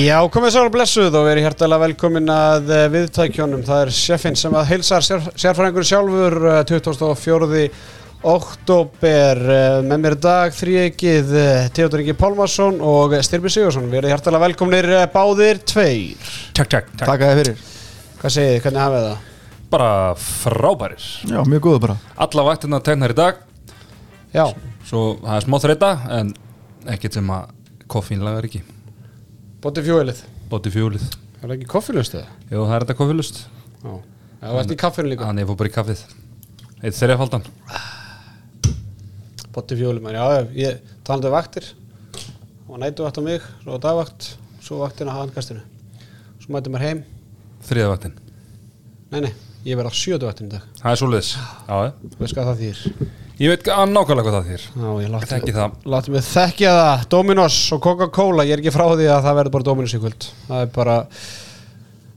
Já, komið svo blessuð og verið hjertalega velkomin að eh, viðtækjónum. Það er sjefinn sem að heilsar sér, sérfræðingur sjálfur eh, 24. oktober eh, með mér dag þrýegið Teodor Ingi Pálmarsson og Styrmi Sigursson. Verið hjertalega velkomnir eh, báðir tveir. Takk, takk, takk. Að þið fyrir Hvað segið þið, hvernig hafið það? Bara frábærir. Já, mjög góðu bara Alla vaktina tegnar í dag, Já, svo það er smá þreita, en ekkert sem að koffín lagar ekki. Bóti fjúelið. Bóti fjólið. Það er ekki koffilust eða? Jú, það er þetta koffilust. Já. Já, þú ert í kaffinu líka. Þannig ég fór bara í kaffið. Eitt þrjafaldan. Bóti fjúelið, menn, já, ég talandi um vaktir. Það var nætuvakt á mig, svo var dagvakt, svo vaktin á handkastinu. Svo mætti mér heim. Þriðavaktin. Nei, nei, ég verð á sjötuvaktin í dag. Það er svoleiðis. Já, ég. Ég veit að nákvæmlega hvað það þýr. Já, ég Þekki það. láti mig þekkja það. Dominos og Coca-Cola, ég er ekki frá því að það verður bara Dominos í kvöld. Það er bara,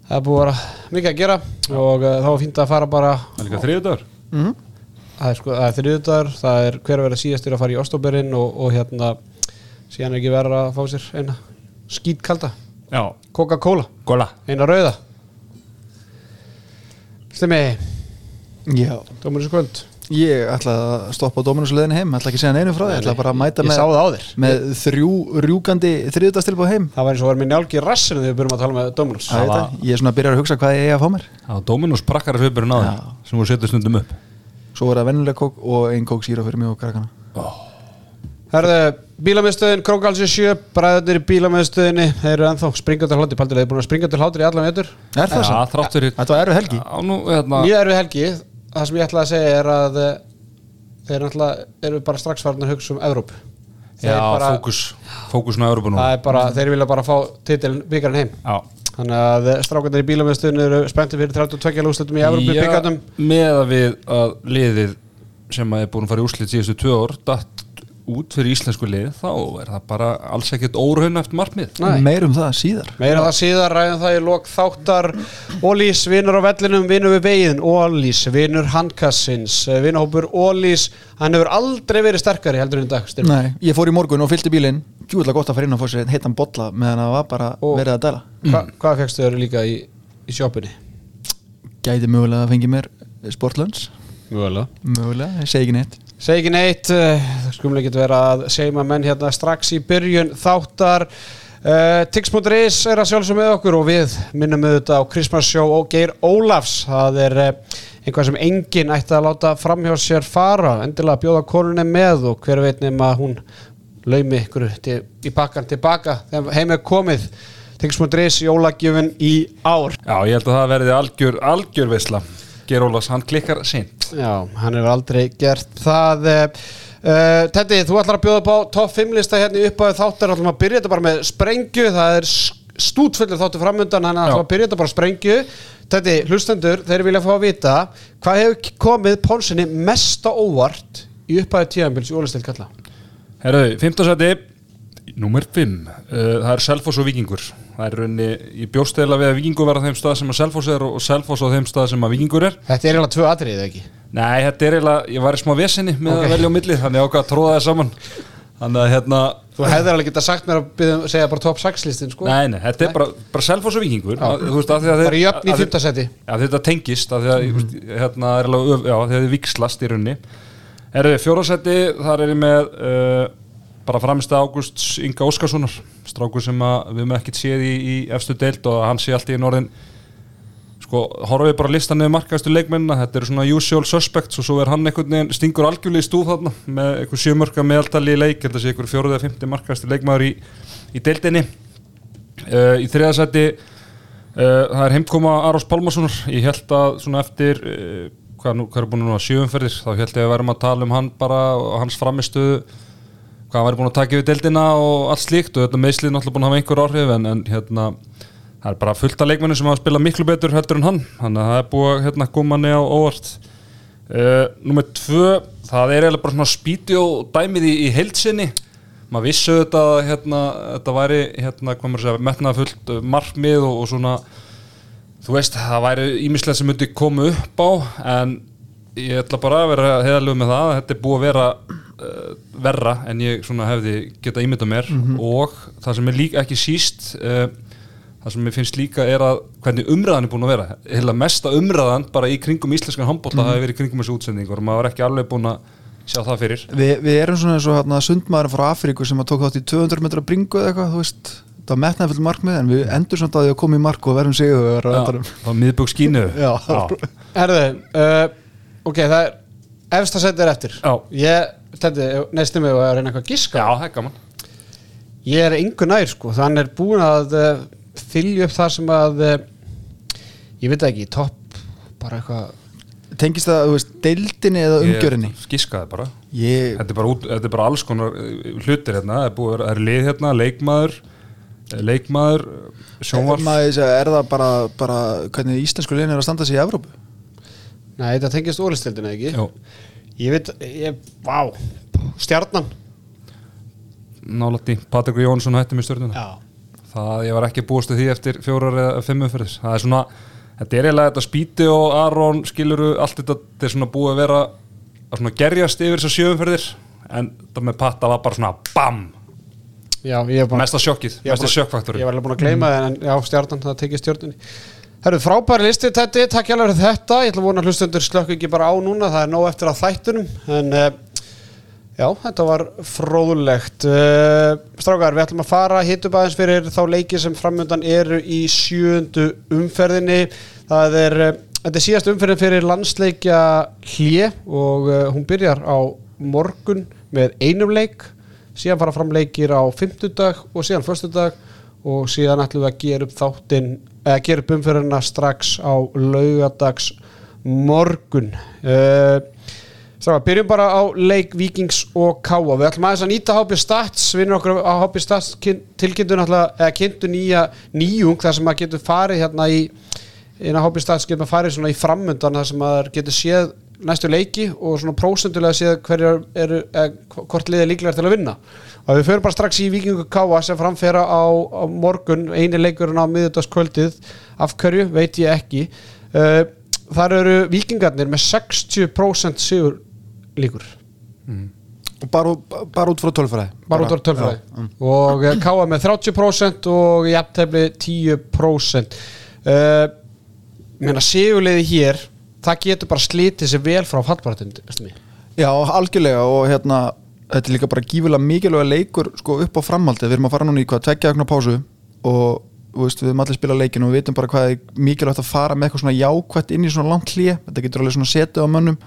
það er búið að mikið að gera og uh, þá er fínt að fara bara, Það er líka þriðadagur. það er, sko, er þriðudagur, það er hver að vera síðastur að fara í Óstóberinn og, og hérna, síðan er ekki verið að fá sér eina skítkalda, Já. Coca-Cola, eina rauða. Stemmi, Já Dominos í kvöld. Ég ætla að stoppa á Dominusleðinu heim ætla ekki að segja neinu frá því, ætla bara að mæta Ég með, á þér. með þrjú rjúkandi þriðutastilbúð heim Það var eins og var mér njálgi í rassinu þegar við byrjum að tala með Dominos. Það var- var... Ég er svona að byrja að hugsa hvað ég eigi að fá mér var Dominus prakkar svipurinn á þeim, Já. sem voru setið stundum upp. Svo var það vennilega kók og ein kók síra fyrir mig og krakkana Herðu, bílamiðstöðin, Krókalsi 7, bræðarnir í bílamiðstöðinni, þeir eru ennþá springa til hlátri, paldur, þeir eru búin að springa til hlátri í allan vetur. Er það Já, svo? þrátt fyrir. Þetta var erfið helgi Já, nú, hérna. Mjög erfið helgi, það sem ég ætla að segja er að eh, þeir eru bara strax farin að hugsa um Evrópu. Þeir Já, bara, fókus. Fókusun á Európa nú. Það er bara, þeir vilja bara fá titilin byggarinn heim. Já. Þannig að strákarnir í bílamiðstöðin eru spenntið fyrir 32 lúslutum í Evrópu byggarnum. með að við að liðið sem að er búin að fara í úrslit síðustu tvö ár datt út fyrir íslensku lið þá er það bara alls ekkert óraun eftir markmið. Nei. Meir um það síðar. Meira það síðar ræðum það í lok þáttar. Ólís vinnur á vellinum, vinnur við veginn. Ólís, vinnur handkassins. Vinnahópur Ólís, hann hefur aldrei verið sterkari heldur en í dag. Nei, ég fór í morgun og fylgdi bílinn. Djúvilega gott að fara inn og fá sér heitan bolla meðan það var bara Og- verið að dæla. Hva, Hvað fegstu þau líka í, í sjópunni? Gæti mögulega að fengi mér sportlunds Mjögulega Mögulega, ég segi ekki neitt uh, það skumlega ekki vera að seima menn hérna strax í byrjun þáttar. Uh, Tix.is er að sjálfsög með okkur og við minnum auðvitað á Christmas Show og Geir Ólafs. Það er uh, einhvað sem enginn ætti að láta framhjá sér fara. Endilega bjóða konunni með og hver veit nema hún laumi ykkur til, í pakkan tilbaka þegar heim er komið. Tix.is jólagjöfun í ár. Já, ég held að það verði algjör, algjör veisla Gerólas, hann klikkar seint. Já, hann hefur aldrei gert það. Uh, Teddy, þú ætlar að bjóða upp á topp 5 lista hérna upp á þáttar. Ætlum að byrja þetta bara með sprengju. Það er stútfullur þáttu framundan hann ætlum að byrja þetta bara sprengju. Teddy, hlustendur, þeir vilja fá að vita hvað hefur komið Pónsinni mest á óvart í upphæðu tíðanbils í Ólistil kalla Herðu, 15 seti Númer 5 uh, Það er Selfoss og Víkingur Það er raunni, ég bjóst eða við að Víkingur verða á þeim stað sem að Selfoss er og Selfoss á þeim stað sem að Víkingur er. Þetta er eiginlega tvö atrið, eða ekki? Nei, þetta er eiginlega, ég var í smá vesinni með Ok. að velja á milli, þannig ákvað að tróða það saman. Þannig að hérna Þú hefðir alveg getað sagt mér að byrja, segja bara topp 6 listin, sko. Nei, nei, þetta er bara, bara Selfoss og Víkingur. Já. að, Þú veist, að því að þeir Bara jöfn í að- fymta seti. Já, þetta tengist að því að, mm hérna, er alveg, öf- já, þið vikslast í runni Erðu, fjórasetti, þar er ég með uh, bara framist Ágústs Inga Óskarssonar strákur sem við höfum ekkert séð í, í efstu deild og hann sé allt í norðin sko, horfum við bara að lista niður markaðastu leikmennina, þetta eru svona usual suspects og svo er hann einhvern veginn, stingur algjörlega í stúð þarna með einhver sjömörka meðaltali í leik, að sé einhver fjóruð eða fymti markaðastu leikmaður í, í deildinni. Uh, í þriðasætti uh, það er heimkoma Aros Pálmarssonar ég held að svona eftir uh, hvað, nú, hvað er búin nú að sjöumferðir þá held ég að verðum að tala um hann bara og hans framistuðu hvað væri búin að taka yfir deildina og allt slíkt og þetta meðslið náttúrulega búin að hafa einhver áhrif en, en hérna það er bara fullt af leikmennu sem hafa spilað miklu betur heldur en hann. Þannig að það er búið að hérna, koma manni á óvart. Uh, Númer tvö það er eiginlega bara svona spíti og dæmið í, í heilsinni maður vissu þetta að hérna, þetta væri hérna, hvað maður segja, metnaða fullt markmið og, og svona þú veist, það væri ímislega sem myndi koma upp á en ég ætla bara að vera heðalög með það að þetta er búið að vera uh, verra en ég svona hefði geta ímynda mér. Og það sem er líka ekki síst uh, það sem ég finnst líka er að hvernig umræðan er búin að vera. Heila mesta umræðan bara í kringum íslenskan handbólta mm. hafi verið í kringum þessu útsendingur og maður er ekki alveg búin að sjá það fyrir. Vi, við erum svona eins og hérna, sundmaður frá Afríku sem að tók þátt í 200 metra bringu eða eitthvað, þú veist. Það var metnaði full markmið en við endur samt að því að koma í mark og verðum sigur og það miðbúk skínu. Já. Herðu, uh, ok, það er efsta setið er eftir. Já. Ég, næstum mig að reyna eitthvað að giska. Já, það er gaman. Ég er engu nær sko, þann er búin að uh, þylja upp það sem að uh, ég veit það ekki, topp bara eitthvað tengist það, þú veist, deildinni eða umgjörinni Ég giskaði bara. Ég, Þetta er bara, út, þetta er bara alls konar uh, hlutir hérna, það er, búið, að vera- það er lið hérna, leikmaður eh, leikmaður, sjónvarf er það bara, bara hvernig íslensku liðin er að standa sig í Evrópu? Nei, þetta tengist ólistildina ekki? Jó, Ég veit, ég, vá Stjarnan. Nálætti, Patrik Jónsson hætti með stjórnuna það, ég var ekki búist því eftir fjórar eða fimm umferðis það er svona, þetta er eiginlega þetta spíti og Aron skiluru, allt þetta þetta er svona búið að vera að svona gerjast yfir þessar sjöumferðir en það með patta var bara svona BAM! Já, bara mesta sjokkið, mesta sjokkfaktorinn. Ég var alveg búin að gleyma það en já, stjarnan, það tekið stjörnunni Herru, frábæri listi þetta, takk hjá fyrir þetta. Ég ætla að vona að hlustendur slökku ekki bara á núna. Það er nóg eftir að þættunum En uh, já, þetta var fróðulegt uh, Strákar, við ætlum að fara Hittum aðeins fyrir þá leiki sem framöndan eru í sjöndu umferðinni. Það er, uh, þetta er síðast umferðin fyrir landsleikja hlje Og hún byrjar á morgun með einum leik. Síðan fara fram leikir á fimmtudag og síðan föstudag og síðan ætlum við að gera upp þáttinn eða gera upp umfyrirna strax á laugadags morgun uh, Stráka, byrjum bara á leik Víkings og Káa við ætlum aðeins að nýta HB Stats vinnur okkur á HB Stats tilkynntu náttúrulega eða kynntu nýja nýjung þar sem maður getur farið hérna í á HB Stats getur farið svona í framöndan þar sem maður getur séð næstu leiki og svona prósentulega séð hverjar eru, eða hvort liðið er líklega til að vinna. Og við förum bara strax í Víkingu Káa sem framfera á, á morgun eini leikurinn á miðutaskvöldið af hverju? Veit ég ekki. Uh, þar eru Víkingarnir með 60% sigur líkur. Og bara, bara út frá tölfræði? Bara út á tölfræði. Og eh, Káa með 30% og jafntefli 10% uh, meina sigurleiði hér það getur bara slítið sér vel frá fallbaratun Já, algjörlega og hérna þetta er líka bara gífulega mikilvæga leikur sko upp á framhaldi, við erum að fara núna í hvað tveggja ögna pásu og veist, við erum allir að spila leikin og við veitum bara hvað er mikilvægt að fara með eitthvað svona jákvætt inn í svona langt hlýja, þetta getur alveg svona setið á mönnum.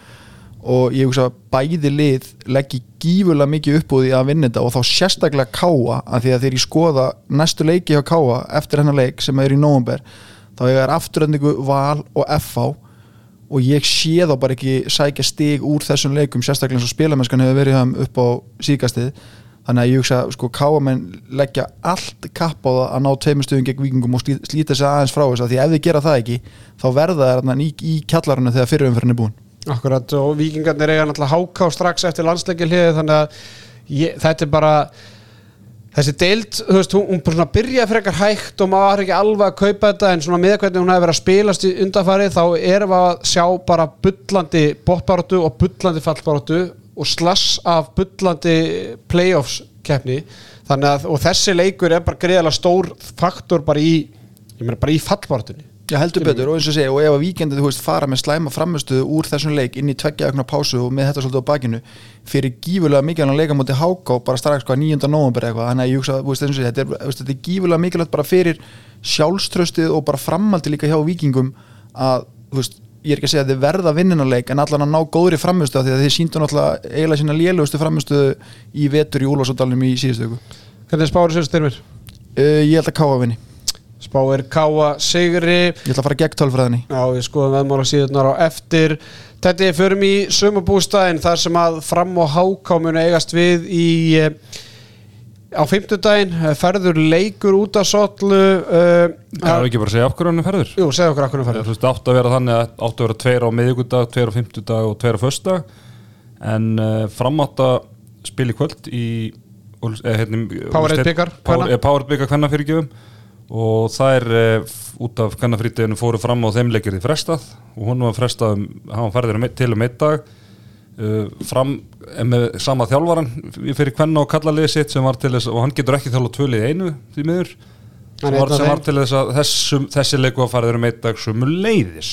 Og ég hugsa að bæði lið leggji gífulega mikið upp úr því að vinna þetta og þá sérstaklega káa að því að þegar ég skoða næstu leiki hjá káa eftir hennar leik sem er í nóvumber þá er afturöndingu val og FH og ég sé þá bara ekki sækja stig úr þessum leikum sérstaklega eins og spilamennskan hefur verið upp á síkastið þannig að ég hugsa sko káamenn leggja allt kapp á það að ná tveimur stöðum gegn vikingum og slí- slíta sig aðeins frá þess að því ef þið gera það ekki þá verða það í, í kjallarinu þegar fyrirumferðin er búin. Akkurat og Víkingarnir eiga náttúrulega háká strax eftir landsleiki hlið þannig að ég, þetta er bara þessi deild, þú veist, hún, hún byrjaði frekar hægt og maður var ekki alveg að kaupa þetta en svona með hvernig hún hefði verið að spilast í undanfari þá erum við að sjá bara bullandi bóttbáratu og bullandi fallbáratu og slass af bullandi playoffs keppni. Þannig að, og þessi leikur er bara greiðalega stór faktor bara í ég meina bara í fallbáratunni Já heldur betur og eins og segja og ef að víkendið þú veist fara með slæma framistuðu úr þessum leik inn í tveggja ögna pásu og með þetta svolítið á bakinu fyrir gífulega mikilvægt leika mútið háká bara strax hvað 9. november eitthvað þannig að ég hugsa, veist, segja, þetta er, veist, þetta er gífulega mikilvægt bara fyrir sjálfströstið og bara framaldi líka hjá vikingum að, þú veist, ég er ekki að segja að þið verða vinninarleik en allan að ná góðri framistuðu því að þið síndu náttúrulega eiginlega sína lélugustu framistuðu í vetur í Úlfarsóttalum í síðustu viku. Hvernig spáður sér styrmir? uh, Ég held að káa vinni, Spáir Káa Sigri. Ég ætla að fara gegn tölfræðinni. Já, við skoðum veðmála síðunar á eftir. Þetta er förum í sumabústæðin þar sem að fram og háká munu eigast við í eh, á fimmtudaginn, eh, ferður leikur út af sotlu uh, Það er ekki bara að segja okkur er ferður. Jú, segðu okkur um Þú ferður. veist, átt að vera þannig að átt að vera tveir á miðvíkudag, tveir á fimmtudag og tveir á föstudag. En uh, framátt að spila í kvöld í eh, hérna, Powerade Úlfsteinn- bikar, Power- kvenna. eh, Powerade byggar hvenna fyrirgjöfum og það er uh, út af hvennafrítiðinu fóru fram á þeim leikir í frestað. Og hún var frestað um, hann var færður um til um einn dag uh, fram er með sama þjálfaran fyrir kvenna og kalla liðið sitt sem var til þess og hann getur ekki þjálfa tvö liðið í einu því miður. Sem var, sem var til þess að þessum, þessi leiku að fara þeirra með dag sumu leiðis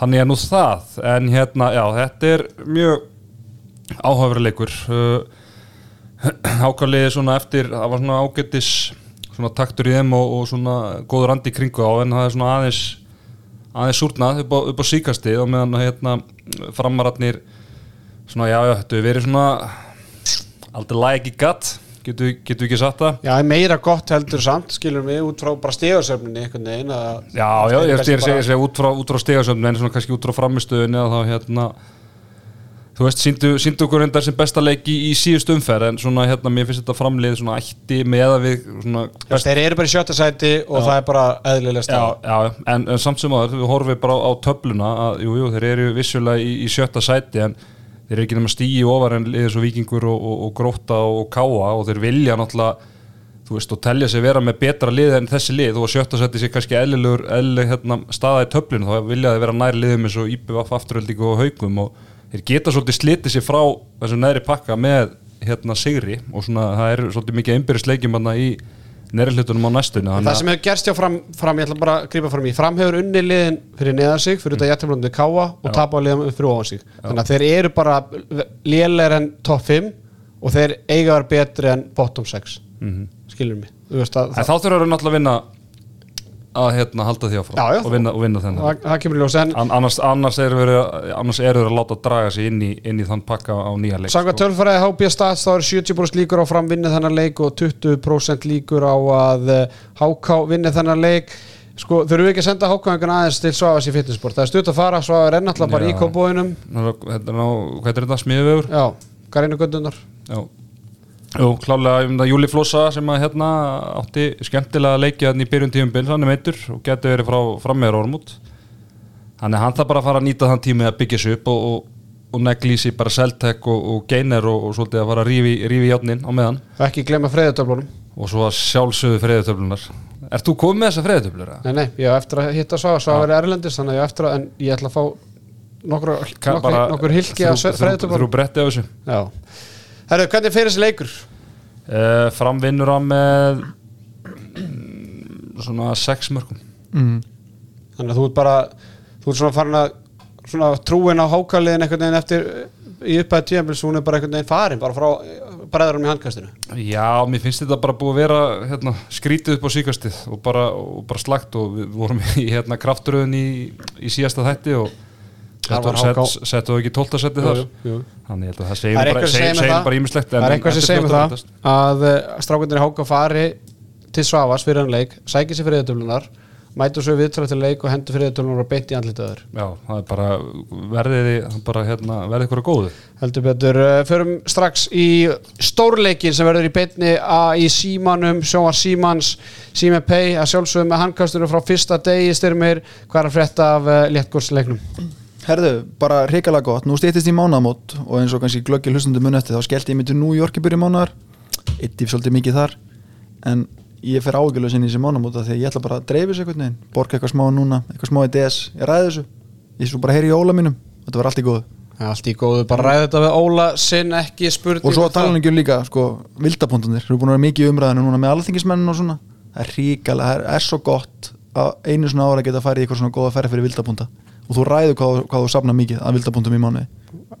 þannig er nú það. En hérna, já, þetta er mjög áhugaverið leikur. Uh, ákvæðliði svona eftir það var svona ágættis svona taktur í þeim og, og svona góður andi í kringu á en það er svona aðeins aðeins súrnað upp á, upp á síkasti og meðan hérna framararnir svona já, já, þetta hefur verið svona aldrei læg ekki gatt getur getu ekki satt það. Já, meira gott heldur samt, skilur mig, út frá bara stegarsöfninni einhvern veginn Já, já, ég er að segja út frá, út frá stegasöfn en svona kannski út frá framistöðunni að þá hérna þú veist, síndu, okkur endar sem besta leiki í, í síðust umferð en svona hérna, mér finnst þetta framlið svona ætti með að við svona Já, Þeir eru bara í sjötta sæti og það er bara eðlilega Já, já, en, en samt sem aður, við horfum bara á, á töfluna að, jú, jú, þeir eru vissulega í, í sjötta sæti en þeir eru ekki nema stíi ofar en liðið svo vikingur og, og, og gróta og káa og þeir vilja náttúrulega þú veist, og telja sig vera með betra lið en þessi lið og sjötta sæti sé kannski eðlilegur eðlileg hérna, staða í töflinu þá vilja þeir vera nær liðum eins og IPVF þeir geta svolítið slitið sér frá þessum neðri pakka með hérna sigri og svona það er svolítið mikið einbyrðisleikjum hérna í neðri hlutunum á næstunni Það sem hefur gerst hjá fram, fram, ég ætla bara að grípa fram í. Fram hefur unni liðin fyrir neðan sig fyrir þetta jættumlandi káa og tapa liðan fyrir ofan sig. Þannig að þeir eru bara lélegir en topp 5 og þeir eiga að vera betri en bottom 6 skilur mig. Þú veist að En þá þurfum við náttúrulega að vinna að hérna, halda því áfram Já, já. og vinna, og vinna þennan. Það, það kemur í ljós en An annars, annars eru þeir annars eru þeir að láta draga sig inn í, inn í þann pakka á nýja leik Sanga tölfræði HB Stats þá eru 70% líkur á fram vinni þennan leik og 20% líkur á að eh, HK vinni þennan leik. Sko þurfum við ekki að senda HK einhvern aðeins til Svavas í fitnessport það er stutt að fara, Svavas er náttúrulega bara í kópóinum er ná, hvað er þetta, smiðuvegur? já, Garinu Gundunar Já Jú, klálega um það Júli Flossa sem að hérna átti skemmtilega að leikja hann í byrjun tíumbil, hann er meittur og getur verið frá frammeður ormút. Þannig að hann þarf bara að fara að nýta þann tími að byggja sig upp og, og, og sig bara Seltek og, og Geiner og, og svolítið að fara að rífi, játnin á meðan. Ekki glemma freyðutöflunum og svo að sjálfsögðu freyðutöflunar Ert þú komið með þessa freyðutöflur? nei, nei, ég hef eftir að hitta Svavas Svavas er erlendis, þannig að að að nokkur, hilki af Þú freyðutöflunum bretti á þessu. Já Herru, hvernig fyrir þessi leikur? uh, Framvinnur hann með mm, svona sex mörgum mm. þannig að þú ert bara þú ert svona farin að svona trúin á hákaliðin einhvern veginn eftir í upphæði tíðanbils hún er bara einhvern veginn farin bara frá bræðurum í handkastinu Já, mér finnst þetta bara búið að vera hérna, skrítið upp á síkastið og bara, og bara slagt og við vorum í hérna, krafturöðun í, í síðasta þætti og settu set, ekki tólta setið þar? Þannig að það segir bara, segir, segir það. bara ímislegt það. er eitthvað sem segir með það að strákundir í háka fari til Svavas fyrir hann leik sækir sér fyrir þauðtöflunar mætu svo viðtölu til leik og hendur fyrir þauðtöflunar og beint í andlitaður Já, það er bara verðið bara hérna, verðið ykkur að góðu. Heldur betur, uh, förum strax í stórleikin sem verður í beinni að í símanum, sjónvar símans sími pay, að sjálfsögum með handkastunum frá fyrsta degi styrmir. Hvað er að frétta af uh, léttgórsleiknum Herðu, bara hrikalega gott, nú stýttist í mánaðamót og eins og kannski glöggir hlustundu mun eftir þá skellti ég mig til New York í byrju mánaðar. Eittif svolítið mikið þar en ég fer ágjörlega sinni í þessi mánaðamóta því að ég ætla bara að dreifi þessu einhvern veginn borga eitthvað smá núna, eitthvað smá í DS ég ræði þessu, ég svo bara heyri í óla mínum. Þetta var allt í góðu. Allt í góðu, bara ræði þetta við Óla sinn ekki spurning og svo um tala ekki um líka, sko, vildapuntunir eru búin að vera mikið umræðinu núna með alþingismennin og svona. Það er ríkala, það er svo gott að einu svona ára geta farið í eitthvað svona góða ferð fyrir vildapunta og þú ræður hvað, hvað þú safna mikið að vildapuntum í mánuði.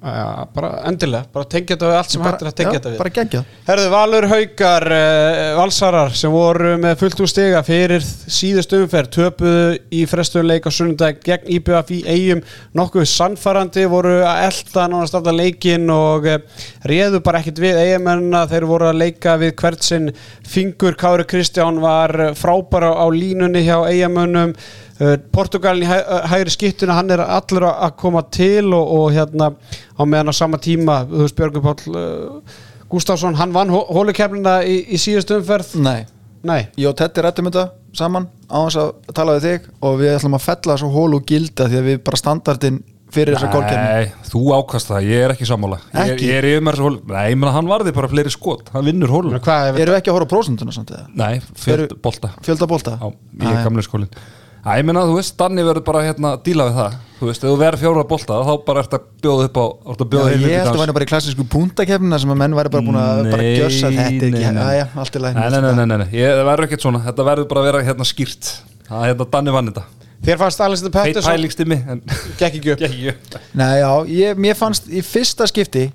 Já, bara endilega, bara tengja þetta við allt sem hægt er að tengja já, þetta við. Herðu, Valur Haukar, uh, Valsarar sem voru með fullt úr stiga fyrir síðust umferð, töpuðu í frestuleik á sunnundag gegn IBF í eigum nokkuð sannfærandi, voru að elda nánast alltaf leikin og uh, réðu bara ekkit við eigamennina, þeir voru að leika við hvert sinn fingur, Kári Kristján var eh, frábæra á línunni hjá eigamönnum Uh, Portugalin í uh, hægri skiptuna hann er allur að koma til og, og hérna á meðan á sama tíma þú veist Björgur Páll uh, Gustafsson, hann vann hólukefnina í, í síðust umferð? Nei, Nei, ég og Tetti rættum þetta saman á þess að tala við þig og við ætlum að fella svo hól og gilda því að við bara standardin fyrir þessa gólkefni Nei, þú ákast það, ég er ekki sammála. Ég er, Ekki? ég er yfir með þessu hól Nei, ég meina hann varði bara fleiri skot Hann vinnur Menna, hvað er Erum við ekki að horfa á prósentuna samt eða? Nei, fjöld Eru- bolta. Fjölda bólta? Já, ég er gamlega skólin Æ, ég meina, þú veist, Danni verður bara hérna að díla við það. Þú veist, ef þú verður fjóra bolta þá bara ert að bjóða upp á að Já, bjóða ég heimildi held að það væri bara í klassísku púntakefnina sem að menn væri bara búin að bara gjössa þetta ekki, já, já, allt í læg Nei, nei, nei, nei. Ég, það verður ekkert svona. Þetta verður bara að vera hérna skýrt. Það er hérna Danni vann þetta. Þér fannst Heit Pettersson pælíkstimmi en gekk ekki upp. Upp. Nei, já, ég, mér fannst í fyrsta skipti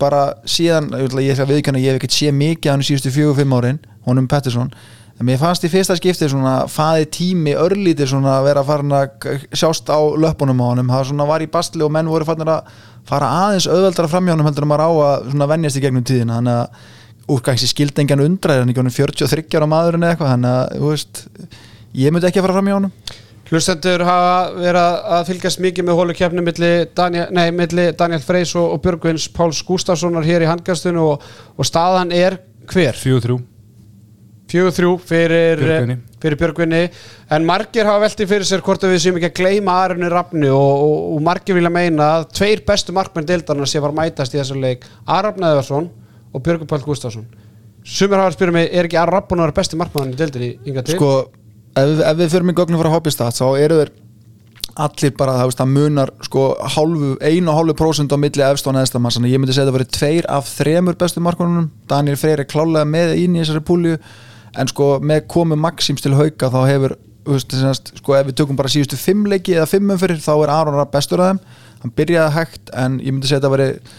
bara síðan, ég ætla- ég skal viðkjanna ég hef ekkert séð mikið á hann síðustu fjögur, fimm árin honum Pettersson, en mér fannst í fyrsta skipti svona faði tími örlítið svona að vera farin að sjást á löpunum á honum, það svona var í bastli og menn voru farin að fara aðeins auðveldara framhjá honum heldur en maður á að svona venjast í gegnum tíðina, þannig að úrgangsi skildengjan undra er hann ekki honum 43 ára maðurinn eða eitthvað, þannig að, þú veist ég myndi ekki að fara framhjá honum. Hlustendur hafa verið að fylgjast mikið með hólukefni milli Daniel, nei, milli Daniel Freys og, og Björgvins Páls Gustafssonar hér í handgastunum og, og staðan er hver? Fjögur þrjú Fjögur þrjú fyrir Björgvini. fyrir Björgvinni en margir hafa veltið fyrir sér hvort að við séum ekki að gleyma Arunni Rafni og, og, og margir vilja meina að tveir bestu markmenn deildarna sé var mætast í þessu leik. Arafn Eðvarsson og Björgvin Pál Gustafsson Sumir hafa spyrjað mig, er ekki Arafn að vera besti markmann í deildinni yngar til? sko, ef, ef við förum í gögnum frá Hobbystat þá eru þeir allir bara, það, það munar sko, hálfu, einu og hálfu prósent á milli efst og neðsta mann, þannig ég myndi segja að það verið tveir af þremur bestu markmannunum Daniel Freyr er klálega með inn í þessari púlju en sko með komu Maxims til hauka þá hefur sko, ef við tökum bara síðustu fimm leiki eða fimmum fyrir þá er Aron Rapp bestur af þeim. Hann byrjaði hægt en ég myndi segja að það verið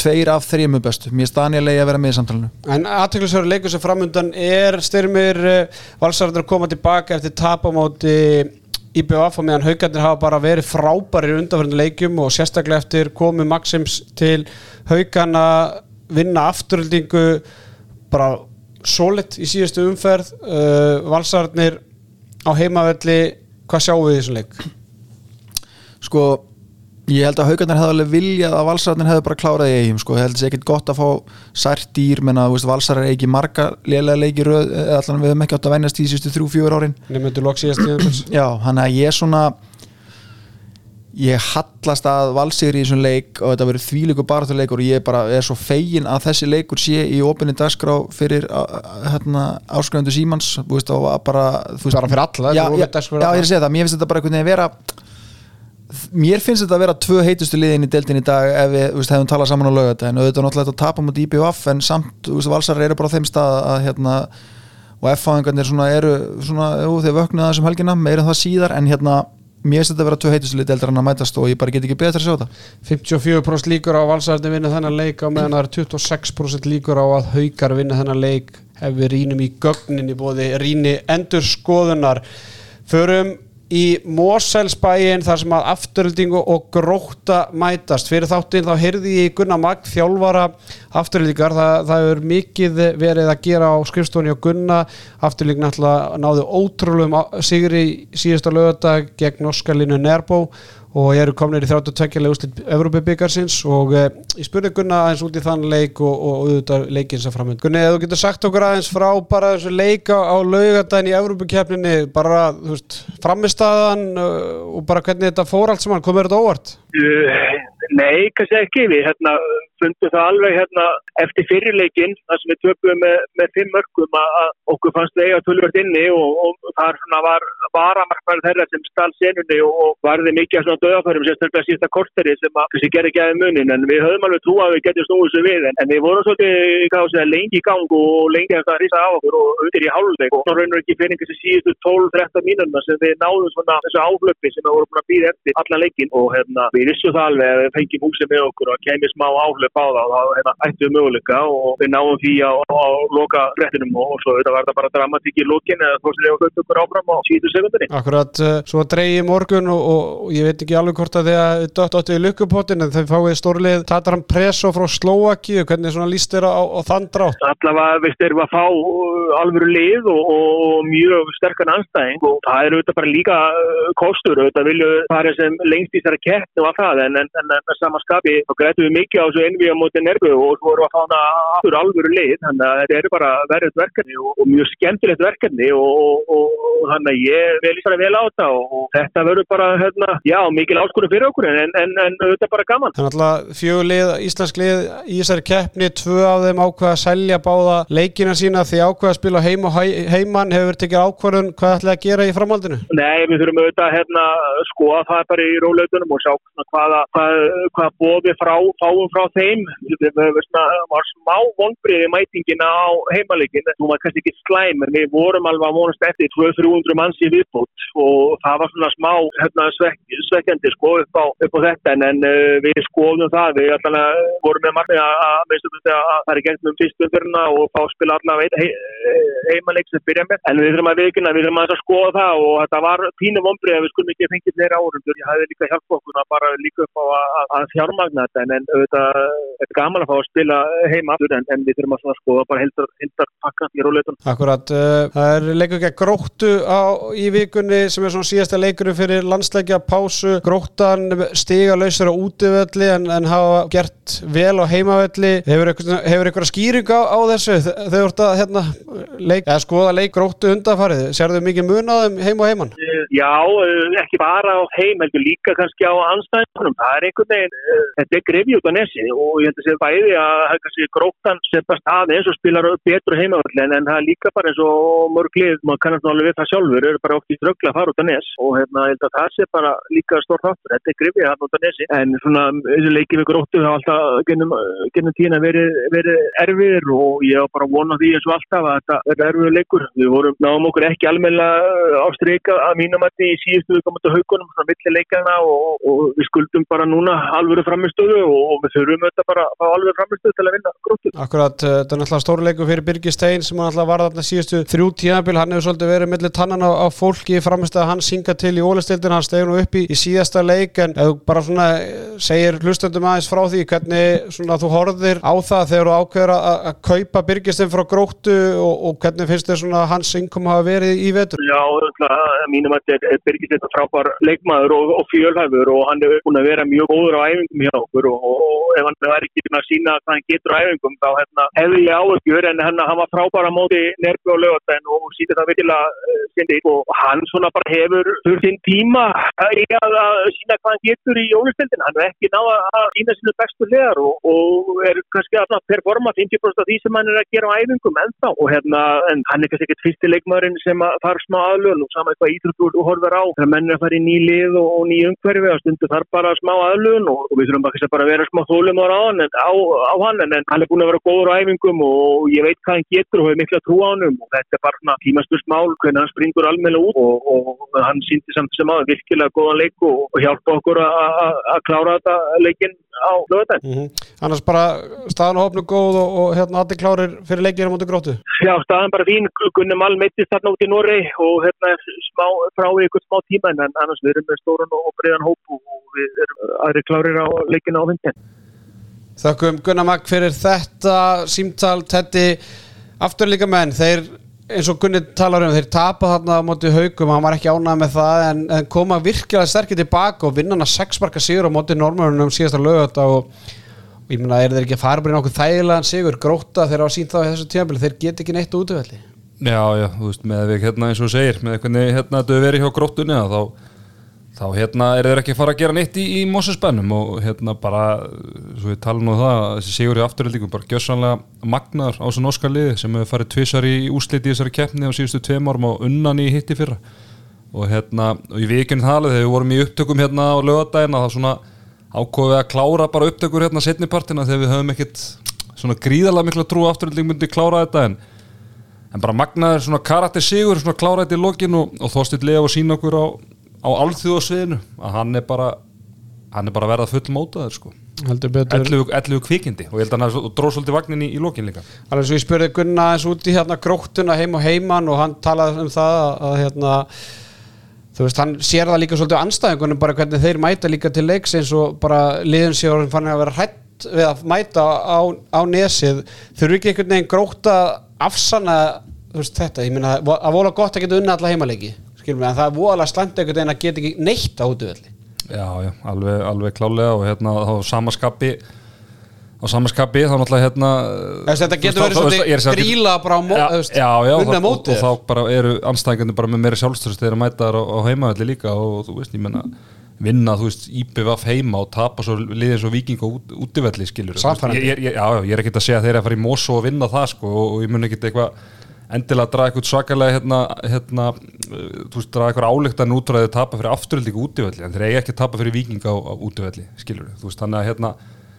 tveir af þremur bestu mér er Daniel eigi að vera með í samtalenu En aðtöklusverður leikur sem framundan er styrmir uh, valsarður að koma tilbaka eftir tapamóti IBF og meðan haugarnir hafa bara verið frábærir í undanfjörnum leikjum og sérstaklega eftir komu Maxims til haugana vinna afturöldingu bara solid í síðustu umferð. Uh, valsarðnir á heimavelli hvað sjáum við í þessum leik? sko ég held að haugarnir hefði alveg viljað að valsararnir hefði bara klárað í eigum sko, ég held þessi ekkit gott að fá sært dýr menna að valsarar eigi marga lélega leiki röð, eða allan við höfum ekki átt að venjast í síðustu þrjú, fjúur árin. Nefndu lok síðast tíðanbils já, hann að ég svona ég hallast að valsir í þessum leik og þetta verður þvíleikur baráttuleikur og ég bara er svo fegin að þessi leikur sé í opinni dagskrá fyrir hérna, áskrændu Símans þú veist, og að bara, þú veist, Bara fyrir alla, já, já, já, ég er að segja það, mér finnst þetta bara einhvern veginn vera mér finnst þetta að vera tvö heitustu liðin í deildin í dag ef við þú veist, hefum talað saman á laugardaginn. Og þetta er náttúrulega að tapa mot IBF en samt, þú veist, valsar eru bara á þeim stað að hérna, og F-fáingarnir svona eru svona, jú, mér finnst þetta að vera tvö heitustu lið deildar en að mætast og ég bara get ekki betur að sjá þetta. 54% líkur á að valsarðin vinna þennan leik á meðan það er 26% líkur á að haukar vinna þennan leik ef við rínum í gögnin í bóði ríni endur skoðunar förum í Moselsbæin þar sem að afturöldingu og gróta mætast. Fyrir þáttinn þá heyrði ég Gunnar Magd þjálfara afturöldingar það, það er mikið verið að gera á skrifstóni og Gunna. Afturölding náðu ótrúlum sigri síðasta lögadag gegn Oskarlinu Nerbó og eru komin í 32. úrslit Evropabikarsins og eh, ég spurði Gunna aðeins út í þann leik og, og auðvitað leikinn sem framönd. Gunni, þú getur sagt okkur aðeins frá bara þessu leika á laugadaginn í Evropakefninni, bara framistaðan uh, og bara hvernig þetta fór allt saman, komur þetta óvart? Uh, Nei, kannski ekki. Við hérna, fundum það alveg hérna, eftir fyrirleikin, þar sem við töpuðum með, með fimm mörgum að okkur fannst eiga tölvört inni og, og þar svona var varamarkmann þeirra sem stál senunni og, og varði mikið svona döðaförum sérstaklega sísta korteri sem að kannski gerði aðeins munin. En við höfum alveg trú að við getum snúið þessu við en, en við vorum svolítið lengi í gang og lengi að rýsa á okkur og undir í hálfleik. Og svona raunur ekki fyrir þessi síðustu 12-13 mínuna sem við náðum svona þessu áhlöppi sem við vorum að býða eftir allan leikin og hérna, við að okkur og það og hérna, ættum við möguleika og við náum því á, á, loka brettinum og, og svo þetta var það bara dramatík í lokin eða þú veist við höfum okkur áfram á síðu sekundinni. Akkurat, uh, svo dreigi morgun og, og, og ég veit ekki alveg hvort að þið að dött áttu í lukkupottin en þau fáið stórlið Tataran Preso frá Slovaki hvernig svona líst þér á, á þann drátt? allavega við styrum að fá uh, alvöru lið og, og mjög sterkan anstæðing og það er auðvitað bara líka uh, kostur, auðvitað vilju fara sem lengst í þessari keppni og að það en, en, en, en samanskapi þá grætum við mikið á þessu innvíða mútið nergu og svo erum við að fá hana aftur alvöru lið þannig að þetta eru bara verið verkefni og, og mjög skemmtilegt verkefni og, og, og þannig að ég vel í vel á þetta og, og þetta verður bara, hérna, já, mikil áskurinn fyrir okkur en, en, en þetta er bara gaman. Þannig að fjögulið, íslensk lið í þessari keppni, tvö af þeim ákveða að selja báða leikina sína því ákveða að spila heim og heimann hefur tekið ákvörðun hvað ætlaði að gera í framhaldinu? Nei, við þurfum auðvitað hérna skoða það bara í rólautunum og sjá hvaða hvað, hvað bóði frá, fáum frá þeim. Við varum smá vonbreiði mætingina á heimalegin, þú maður kannski ekki slæm en við vorum alveg að vonast eftir 200-300 manns í viðbútt og það var svona smá hérna, svek, svekkjandi sko upp á, upp á þetta. En, en uh, við skoðum það, við alltaf vorum með margir að, að, að það er gengt um fyrstumfyrna og fá spila allavega he, heimaleg sem byrja með. En við þurfum að vikina, við þurfum að skoða það og þetta var pínu vonbreið að við skulum ekki fengið neyra árundur, ég hafði líka hjálpa okkur að bara líka upp á að, að fjármagna þetta. En auðvitað er gaman að fá að spila heima en, en við þurfum að skoða bara heldar, pakka í róleitunum. Akkurat, uh, það er leikur ekki að gróttu á, í vikunni sem er svona síðasta leikurinn fyrir landsleikja pásu, gróttan stiga lausur á útivölli en, en hafa gert vel á heimavelli hefur eitthvað skýring á, á þessu þegar þú ert að hérna, leik, skoða leik gróttu undanfarið, sérðu mikið mun á þeim heim og heimann? Já, eh, ekki bara á heim, heldur líka kannski á anstæðingunum, það er einhvern veginn eh, þetta er grefi út á nesi og ég held að segja bæði að gróttan seppast aðeins og spilar betur heimavöld en það er líka bara eins og mörglið, maður kannast alveg við það sjálfur eru bara oft í dröggla að fara út á nes og hérna, ég held að það sé bara líka stór þáttur. Þetta er grefi að út á nesi. En svona, þessi leikið við gróttu hafa alltaf gennum, gennum tína verið, verið erfiðir og ég var bara vonað því eins og alltaf að þetta verður erfiður leikur. Við vorum náðum okkur ekki almenna ástryka að mínum því í síðustu við komum til haugunum svona milli leikana og, og við skuldum bara núna alvöru framistöðu og, og við þurfum þetta bara að fá alvöru framistöðu til að vinna gróttu. Akkurat, eh, þetta er náttúrulega stórleiku fyrir Birgir Stein sem hann alltaf var þarna síðustu þrjú tíðanbíl, hann hefur svolítið verið millir tannan á, á fólki framistöðu hann synga til í ólistildin, hann stegur nú upp í, í síðasta leik en þú bara svona eh, segir hlustöndum aðeins frá því hvernig svona þú horfðir á það þegar þú ákveður að kaupa Birgir Stein frá gróttu og, og hvernig finnst þér svona hans innkom hafa verið í vetur? Já, mínum að þetta er Birgir Stein frábær leikmaður og, og fjölhæfur og hann hefur búin að vera mjög góður á æfingum hjá okkur og, og ef hann er ekki að sína hvað hann getur á æfingum þá hérna, hefði ég áhugjur en hann, hann var frábær á móti nerfi og lögatæn og sýtti það virkilega uh, sindi og hann svona bara hefur fyrir sinn tíma að, að sína hvað hann getur í ólistildin hann er ekki náða að sína sínu bestu legar og, og er kannski að performa 50% af því sem hann er að gera á æfingum ennþá og hérna en hann er kannski ekkert og horfur á þegar menn er að fara í ný lið og, og ný umhverfi og stundu þar bara smá aðlun og, og við þurfum bara, bara að vera smá þólum á, á, hann en, hann er búin að vera góður á æfingum og ég veit hvað hann getur og hefur miklu að trú á hann og þetta er bara svona tímastusmál hvernig hann springur almenna út og, og hann síndi samt sem aðeins virkilega góðan leik og hjálpa okkur að klára þetta leikin á lögutæn. Annars bara staðan og hopnu góð og, og hérna allir klárir fyrir leikir á móti gróttu? Já, staðan bara fín, Gunni Malm mittist þarna út í Norri og hérna smá, frá ykkur smá tíma en annars við erum með stórun og breiðan hóp og við erum aðri klárir á leikina á vindin Þakkum Gunnar Magg fyrir þetta símtal, tetti afturlíka menn, þeir eins og Gunni talar um, þeir tapa þarna á móti haugum, hann var ekki ánað með það en, en koma virkilega sterkir tilbaka og vinna hann að sexmarka sigur á móti normörunum síðasta lögut og ég meina, er þeir ekki að fara bara í nokkuð þægilegan sigur, gróta þeir á sínt þá í þessu tímafél, þeir get ekki neitt útvöldi Já, já, þú veist, með við hérna eins og segir, með hvernig hérna þau verið hjá gróttunni þá þá hérna er þeir ekki að fara að gera neitt í, í Mósusbennum og hérna bara svo við tala nú um það, þessi sigur í afturhaldingum bara gjössanlega magnar á þessu norska liði sem hefur farið tvissar í úsliti í þessari keppni á síðustu tveim árum og unnan í hitti fyrra. Og hérna, og í vikinn þalið þegar við vorum í upptökum hérna á lögadagina þá svona ákofið að klára bara upptökur hérna setnipartina þegar við höfum ekkit svona gríðarlega miklu trú afturhalding myndi klára þetta en en bara magnaður svona karakter sigur svona klára þetta í lokin og, og þóstill lega og sína okkur á á alþjóðsviðinu að hann er bara hann er bara verið að full mótaður sko. 11 kvikindi og ég held að hann dróð svolítið vagnin í, í lókin líka. Alveg svo ég spurði Gunna eins úti hérna gróttuna heim og heimann og hann talaði um það að hérna þú veist hann sér það líka svolítið á anstæðingunum bara hvernig þeir mæta líka til leiks eins og bara liðin sér og fann að vera hrætt við að mæta á, á nesið. Þurfu ekki einhvern veginn gróta afsanna veist, þetta, ég minna að vola gott að geta unna alla heimalegi skilum við, en það er voðalega slæmt einhvern veginn að geta ekki neitt á útvöldi Já, já, alveg, alveg klálega og hérna á samaskapi á samanskapi þá náttúrulega hérna Þess, þetta getur verið er segja, gríla bara á mó- þú veist, já, já, og, og, og þá bara eru anstæðingarnir bara með meira sjálfstöðust þegar mæta þar á, á heimavelli líka og þú veist, ég menna vinna, þú veist, IPVF heima og tapa svo liðið svo viking og út, útivelli skilur ég, ég, já, já, ég er ekkert að segja þeir að fara í Mosó og vinna það sko og, og ég mun ekkert eitthvað endilega að draga eitthvað svakalega hérna, hérna, uh, þú veist, draga eitthvað álíktan útræðið tapa fyrir afturöldingu útivelli en þeir eiga ekki að tapa fyrir viking á, á útivelli skilur þú veist, þannig að hérna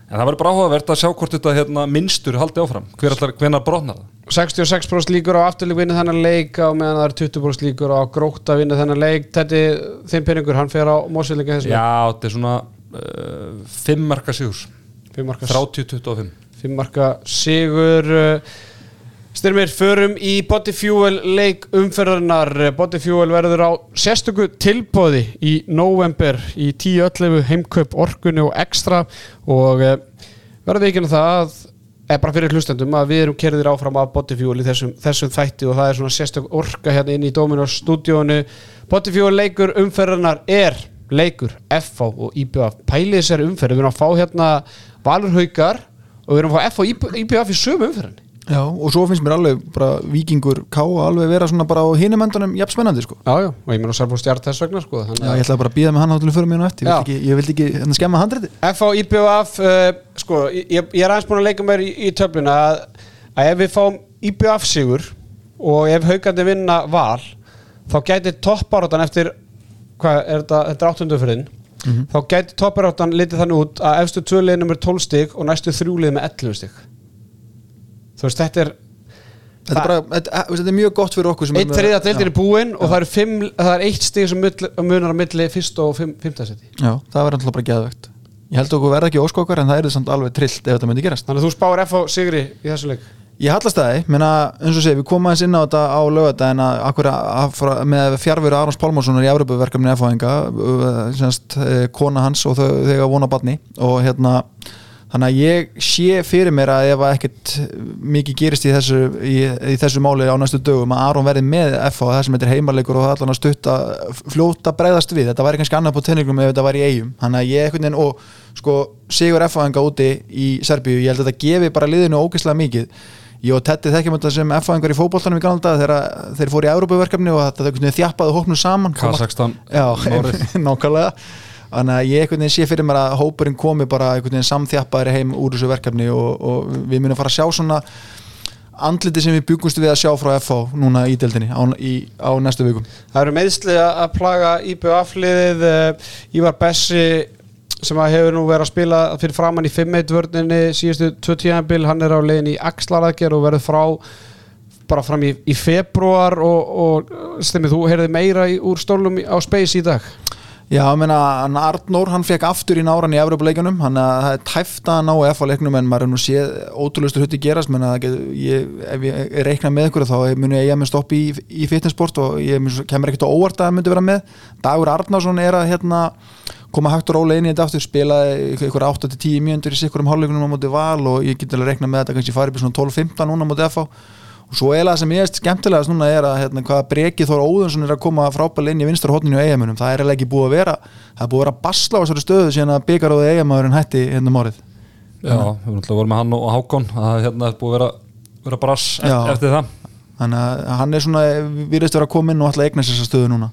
en það verður bara áhugavert að sjá hvort þetta hérna, minnstur haldi áfram, hver allar, hvenar brotnar það? 66% líkur á afturlík vinna þennan leik á meðan það er 20% líkur á gróta vinna þennan leik. Þetta er þeim peningur, hann fer á mósveilika þessu Já, þetta er svona uh, fimm marka sigur. Fimm marka, 30-25 fimm. Marka sigur uh, styrmir, förum í Body Fuel leik umferðarnar Body Fuel verður á sérstöku tilbóði í november í 10.11 heimkaup orkunni og ekstra og uh, verður ekki það að eða bara fyrir hlustendum að við erum kerðir áfram af Bodyfuel í þessum, þessum þætti og það er svona sérstök orka hérna inn í Dominos stúdíónu Bodyfuel leikur umferðarnar er leikur FH og IBF pælið þessari umferð, við erum að fá hérna Valur Haukar og við erum að fá FH og IBF í sömu umferðinni Já, og svo finnst mér alveg bara vikingur ká alveg vera svona bara á hinum endunum jafn spennandi sko. Já, já, og ég meina Sarfó Stjart þess vegna sko Já, ég ætlaði bara að býða með hann átlunum fyrir mér nú eftir. Ég ég vildi ekki hérna, skemma handriti FH IBF uh, sko, ég, ég er aðeins búin að leika mér í, í töfluna að, að ef við fáum IBF sigur og ef haugandi vinna val þá gæti topparáttan eftir hvað er þetta, þetta er áttundu þá gæti topparáttan litið þannig út að efstu tvö þú veist, þetta er Þetta er, bara, þetta, þetta er mjög gott fyrir okkur eitt þriða deildin Já. er búinn og það er, fimm, það er eitt stig sem munar á milli fyrst og fimm, fimmtasetti Já, það verður alltaf bara geðvegt. Ég held okkur verða ekki óskokkar en það er samt alveg trillt ef þetta myndi gerast. Þannig að þú spáir FH sigri í þessu leik? Ég hallast það, menna, eins og sé, við komum aðeins inn á þetta á lögata en að, akkur að, að með fjárveru Arons Pálmarssonar í Evropaverkefni F-fáinga, semst, eh, kona hans og þau, þegar vona barni og hérna, þannig að ég sé fyrir mér að ef ekkert mikið gerist í þessu, í, í þessu máli á næstu dögum að Aron verði með F-fá það sem heitir heimarleikur og það allan að stutta fljóta bregðast við, þetta væri kannski annað på tenningum ef þetta væri í eigum, þannig að ég veginn og sko, Sigur F-fáinga úti í Serbíu, ég held að þetta gefi bara liðinu ógeðslega mikið. Ég og Tetti þekkjum þetta sem F-fæðingar í fótboltanum í galanda þegar þeir fóru í Európaverkefni og þetta þjappaði hópnum saman. Kazakstan nákvæmlega þannig að ég einhvern veginn sé fyrir mér að hópurinn komi bara einhvern veginn samþjappaðir heim úr þessu verkefni og, og við munum fara að sjá svona andliti sem við byggumst við að sjá frá FH núna í deildinni á, í, á næstu vikum. Það eru meðsli að plaga IBF-liðið uh, Ívar Bessi sem hefur nú verið að spila fyrir framann í 5-1 vörninni síðustu 2 tíðanbil, hann er á leiðin í Axlaraðger og verður frá bara fram í, í februar og, og stemmið, þú heyrði meira í, úr stólum á Space í dag Já, ég meina, Arnór, hann fekk aftur í náran í Evropuleikunum, hann að það er tæft að ná F-leiknum en maður er nú séð ótrúlustu hluti gerast, menn að ég, ef ég reikna með ykkur þá muni ég með stoppi í, í fitnessport og ég mun- kemur ekkert á óvart að það myndi vera með. Dagur Arnarsson er að hérna koma hægt og róla inn í þetta aftur, spilaði ykkur 8-10 mjöndur í sikkur um hálfleikunum á móti val og ég get alveg reikna með þetta kannski farið í svona 12-15 núna á móti FH og svo eiginlega sem ég er skemmtilegast núna er að hérna, hvað Breki Þór Óðunsson er að koma frábæl inn í vinstra hótninu á eigamunum, það er ekki búið að vera það er búið að vera að basla á þessari stöðu síðan að byggaróði eigamæðurinn hætti hérna márið Já, við erum alltaf voru með hann og Hákon að hérna er búið að vera, vera brass Já. eftir, það. Þannig að hann er svona virðist vera að koma inn og alltaf eigna sér þessa stöðu núna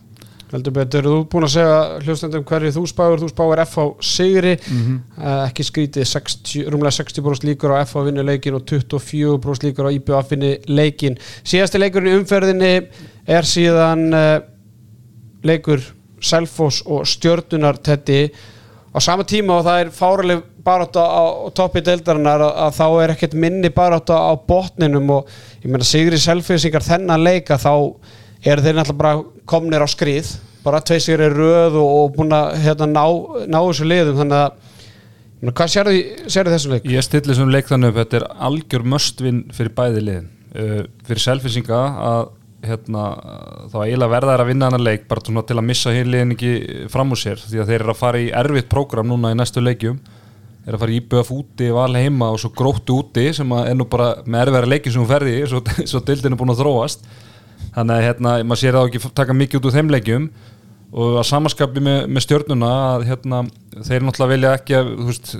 Heldur betur, þú er búin að segja hljóstendum hverju þú spáir, þú spáir FH Sigri. Mhm. uh, ekki skrítið 60, rúmlega 60% líkur á FH vinnu leikin og 24% líkur á IBF vinnu leikin síðasti leikurinn í umferðinni er síðan uh, leikur Selfoss og Stjörnunar tetti á sama tíma og það er fáraleg barátta á, toppi deildarinnar að, að þá er ekkert minni barátta á botninum og ég meina Sigri Selfissingar þennan leika þá eru þeir náttúrulega bara komnir á skrið bara tvei sigri röð og, og búin að hérna, ná, ná þessu liðum þannig að hvað sérðu, sérðu þessum leik? Ég stilli sem leik þannig upp, þetta er algjör möstvinn fyrir bæði liðin. Uh, fyrir selfisinga að hérna, þá eiginlega verða þær að vinna hennar leik bara til að missa hér liðin ekki fram úr sér því að þeir eru að fara í erfitt prógram núna í næstu leikjum. Eru að fara í IBF úti, val heima og svo gróttu úti sem að er nú bara með erfiðara leiki sem hún ferði svo, svo dildin er búin að þróast þannig að hérna, maður sér það ekki taka mikið út úr þeim leikjum. Og að samaskapi með, með stjörnuna að hérna, þeir náttúrulega vilja ekki, veist,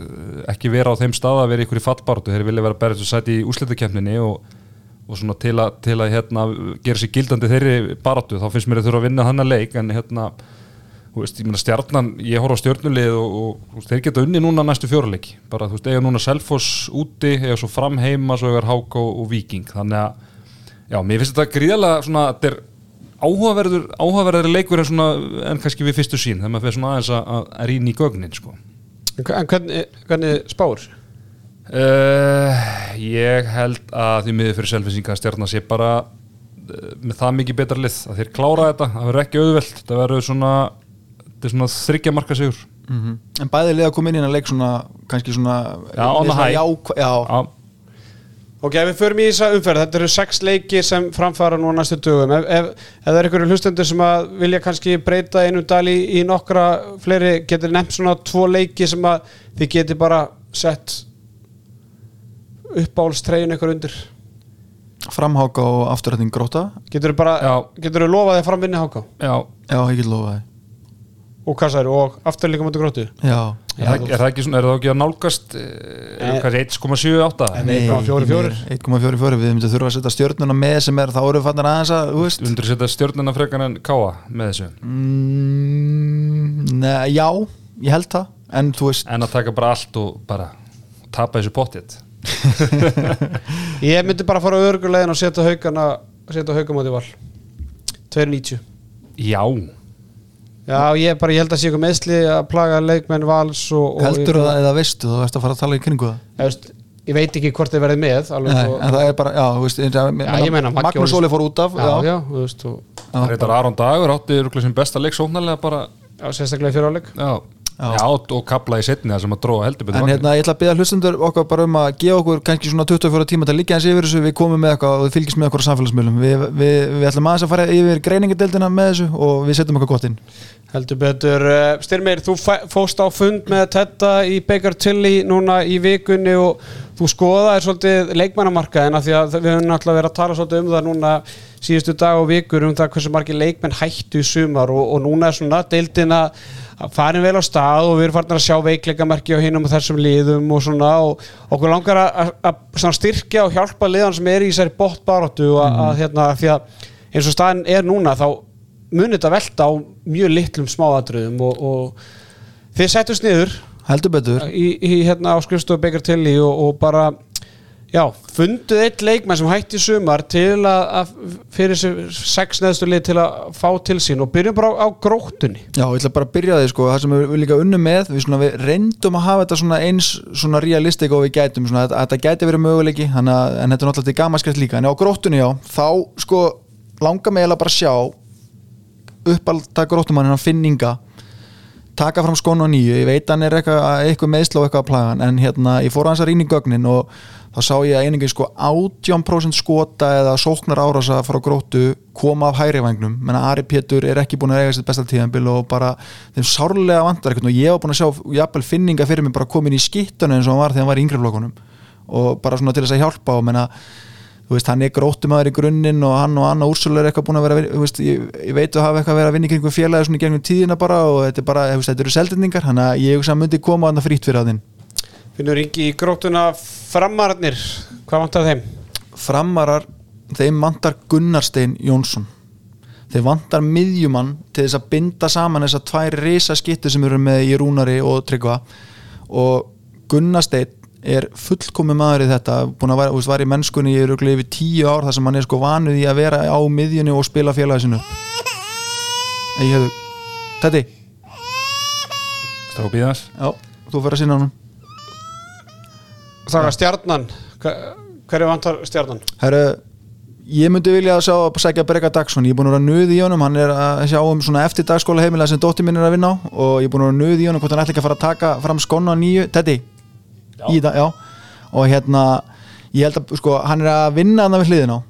ekki vera á þeim stað að vera ykkur í fallbáratu, þeir vilja vera berðist og sæti í úslitakefninni og, og svona til að, til að hérna, gera sér gildandi þeirri baratu, þá finnst mér að þurfa að vinna þannig leik en hérna veist, ég stjarnan, ég horf á stjörnulið og, og, og þeir geta unni núna næstu fjóruleiki bara þú veist, eiga núna Selfoss úti eiga svo fram heima, svo eiga Hák og, og Víking, þannig að já, mér finnst þetta gríðalega svona, þetta er áhugaverður, áhugaverður leikur en svona, en kannski við fyrstu sín þegar maður fyrir svona aðeins að, að, rýna í gögnin sko. En hvernig, hvernig spár? uh, ég held að því miður fyrir Selfissinga stjarnan sé bara uh, með það mikið betra lið að þeir klára þetta, það verður ekki auðvelt þetta verður svona, þetta er svona þryggja marka sigur Mhm. En bæði liða að koma inn í að leik svona kannski svona Já, on the svona high. jákvæ- Já, Já, Ok, við förum í þessa umferð, þetta eru sex leiki sem framfara nú á næstu dögum. Ef, ef, ef það er einhverju hlustendur sem að vilja kannski breyta einu dal í, í nokkra fleiri, getur nefnt svona tvo leiki sem að þið geti bara sett uppáhaldstreyjun ykkur undir? Framháka og afturrætting gróta getur þú bara, Já. getur þú lofað þig fram vinni háka já, Já, ég get lofa og særu og aftur líka mútið grótu það Já, Er, er það ekki svona, er það ekki að nálgast eh, er kannski 1,78 Nei, 1,44. 1,44 Við myndum þurfa að setja stjörnuna með sem er þá eru við fannir aðeins að, þú veist. Undur setja stjórnuna frekar en káa með þessu. Mm, ne, Já, ég held það. En þú veist, en að taka bara allt og bara tapa þessu pottið. Ég myndi bara fara á örgulegin og setja haugana setja haugamóti val. 2.90 Já, Já, ég, bara, ég held að sé eitthvað meðsli að plaga leikmenn vals og, og heldur það eða veistu þú veist að fara að tala í kringu það. Ég veist, ég veit ekki hvort þið verðið með alveg, Nei, og, en það er bara, já, þú veist Já, meina, Magnús Óli- fór út af já, já, þú veist og, Já, reyndar Aron Dagur átti örugglega sem besta leik sóknarlega bara já, sérstaklega í fyriráleik Já, já. og kabla í setni það sem að dróða heldur betur En hérna, ég ætla að beða hlustundur okkar bara um að gefa okkur kannski svona 24 tíma til að liggja eins yfir þessu, við komum með eitthvað og þið fylgjast með okkur á samfélagsmiðlum. Við, við, við ætlum aðeins að fara yfir greiningadeildina með þessu og við setjum okkur gott inn. Heldur betur uh, Styrmir, þú fóst á fund með Tetta í Baker Tilly núna í vikunni og þú skoðaðir svolítið leikmannamarkaðina því að við höfum náttúrulega verið að tala svolítið um það núna síðustu dag og vikur um það hversu margir leikmenn hættu í sumar og, og núna er svona deildina farin vel á stað og við erum farin að sjá veikleikamerki á hinum og þessum liðum og svona og okkur langar að, að, að styrkja og hjálpa liðan sem er í þessari bóttbaróttu og að, að hérna því að eins og staðin er núna þá munið þetta velta á mjög litlum smáadröðum og, og þið settust niður heldur betur í, í hérna á skrifstofu Baker Tilly og, og bara já, funduð eitt leikmenn sem hætti sumar til að, að fyrir sér sex neðstu lið til að fá til sín og byrjum bara á, á gróttunni Já, ég ætla bara að byrja því sko, það sem við, líka unnum með við, svona, við reyndum að hafa þetta svona eins svona realistik og við gætum svona, að, að þetta gæti verið möguleiki en þetta er náttúrulega gamaskreft líka en á gróttunni já, þá sko langar mig eiginlega bara að sjá uppalda gróttumannina finninga taka fram skonu á nýju, ég veit hann er eitthvað, eitthvað meðsla og eitthvað að plaga hann en hérna, ég fór aðeins að rýna í gögnin og þá sá ég að einingin sko 18% skota eða sóknar árasa frá gróttu koma af hægri vangnum menna Ari Pétur er ekki búin að eiga sitt besta tíðanbil og bara þeim sárlega vantar og ég var búin að sjá jafnvel finninga fyrir mig bara komin í skittunum eins og hann var þegar hann var í yngri flokkunum og bara svona til þess að hjálpa og menna veist, hann er gróttumæður í grunninn og hann og Anna Úrsula er eitthvað búin að vera veist, ég, ég veit að hafa eitthvað að vera að vinna í kringum félagi svona í gegnum tíðina bara og þetta er bara, veist, þetta eru seldendingar þannig að ég hugsa að myndi koma að það frýtt fyrir að þinn. Finnur ringi í gróttuna framararnir hvað vantar þeim? framarar, þeim vantar Gunnarstein Jónsson. Þeim vantar miðjumann til þess að binda saman þessar tvær risa skittu sem eru með í Rúnari og Tryggva. Og Gunnarstein er fullkomi maður í þetta búin að vera, veist, var í mennskunni í röglega yfir tíu ár þar sem hann er sko vanuð í að vera á miðjunni og spila félagi sinu ég hefðu Teddy, Stráku býðans já, þú fyrir að sinna Það er stjarnan. Hverju vantar stjarnan? Herru, ég myndi vilja að sjá að sækja Breka Dagsson, ég er búin að vera nöð í honum. Hann er að sjá um svona eftir dagskóla heimilega sem dóttir minn er að vinna á og ég er búin að vera nöð í honum hvort hann ætla ekki að fara að taka fram skonna nýju, Teddy í það, já. Og hérna, ég held að sko, hann er að vinna hann við hliðina á.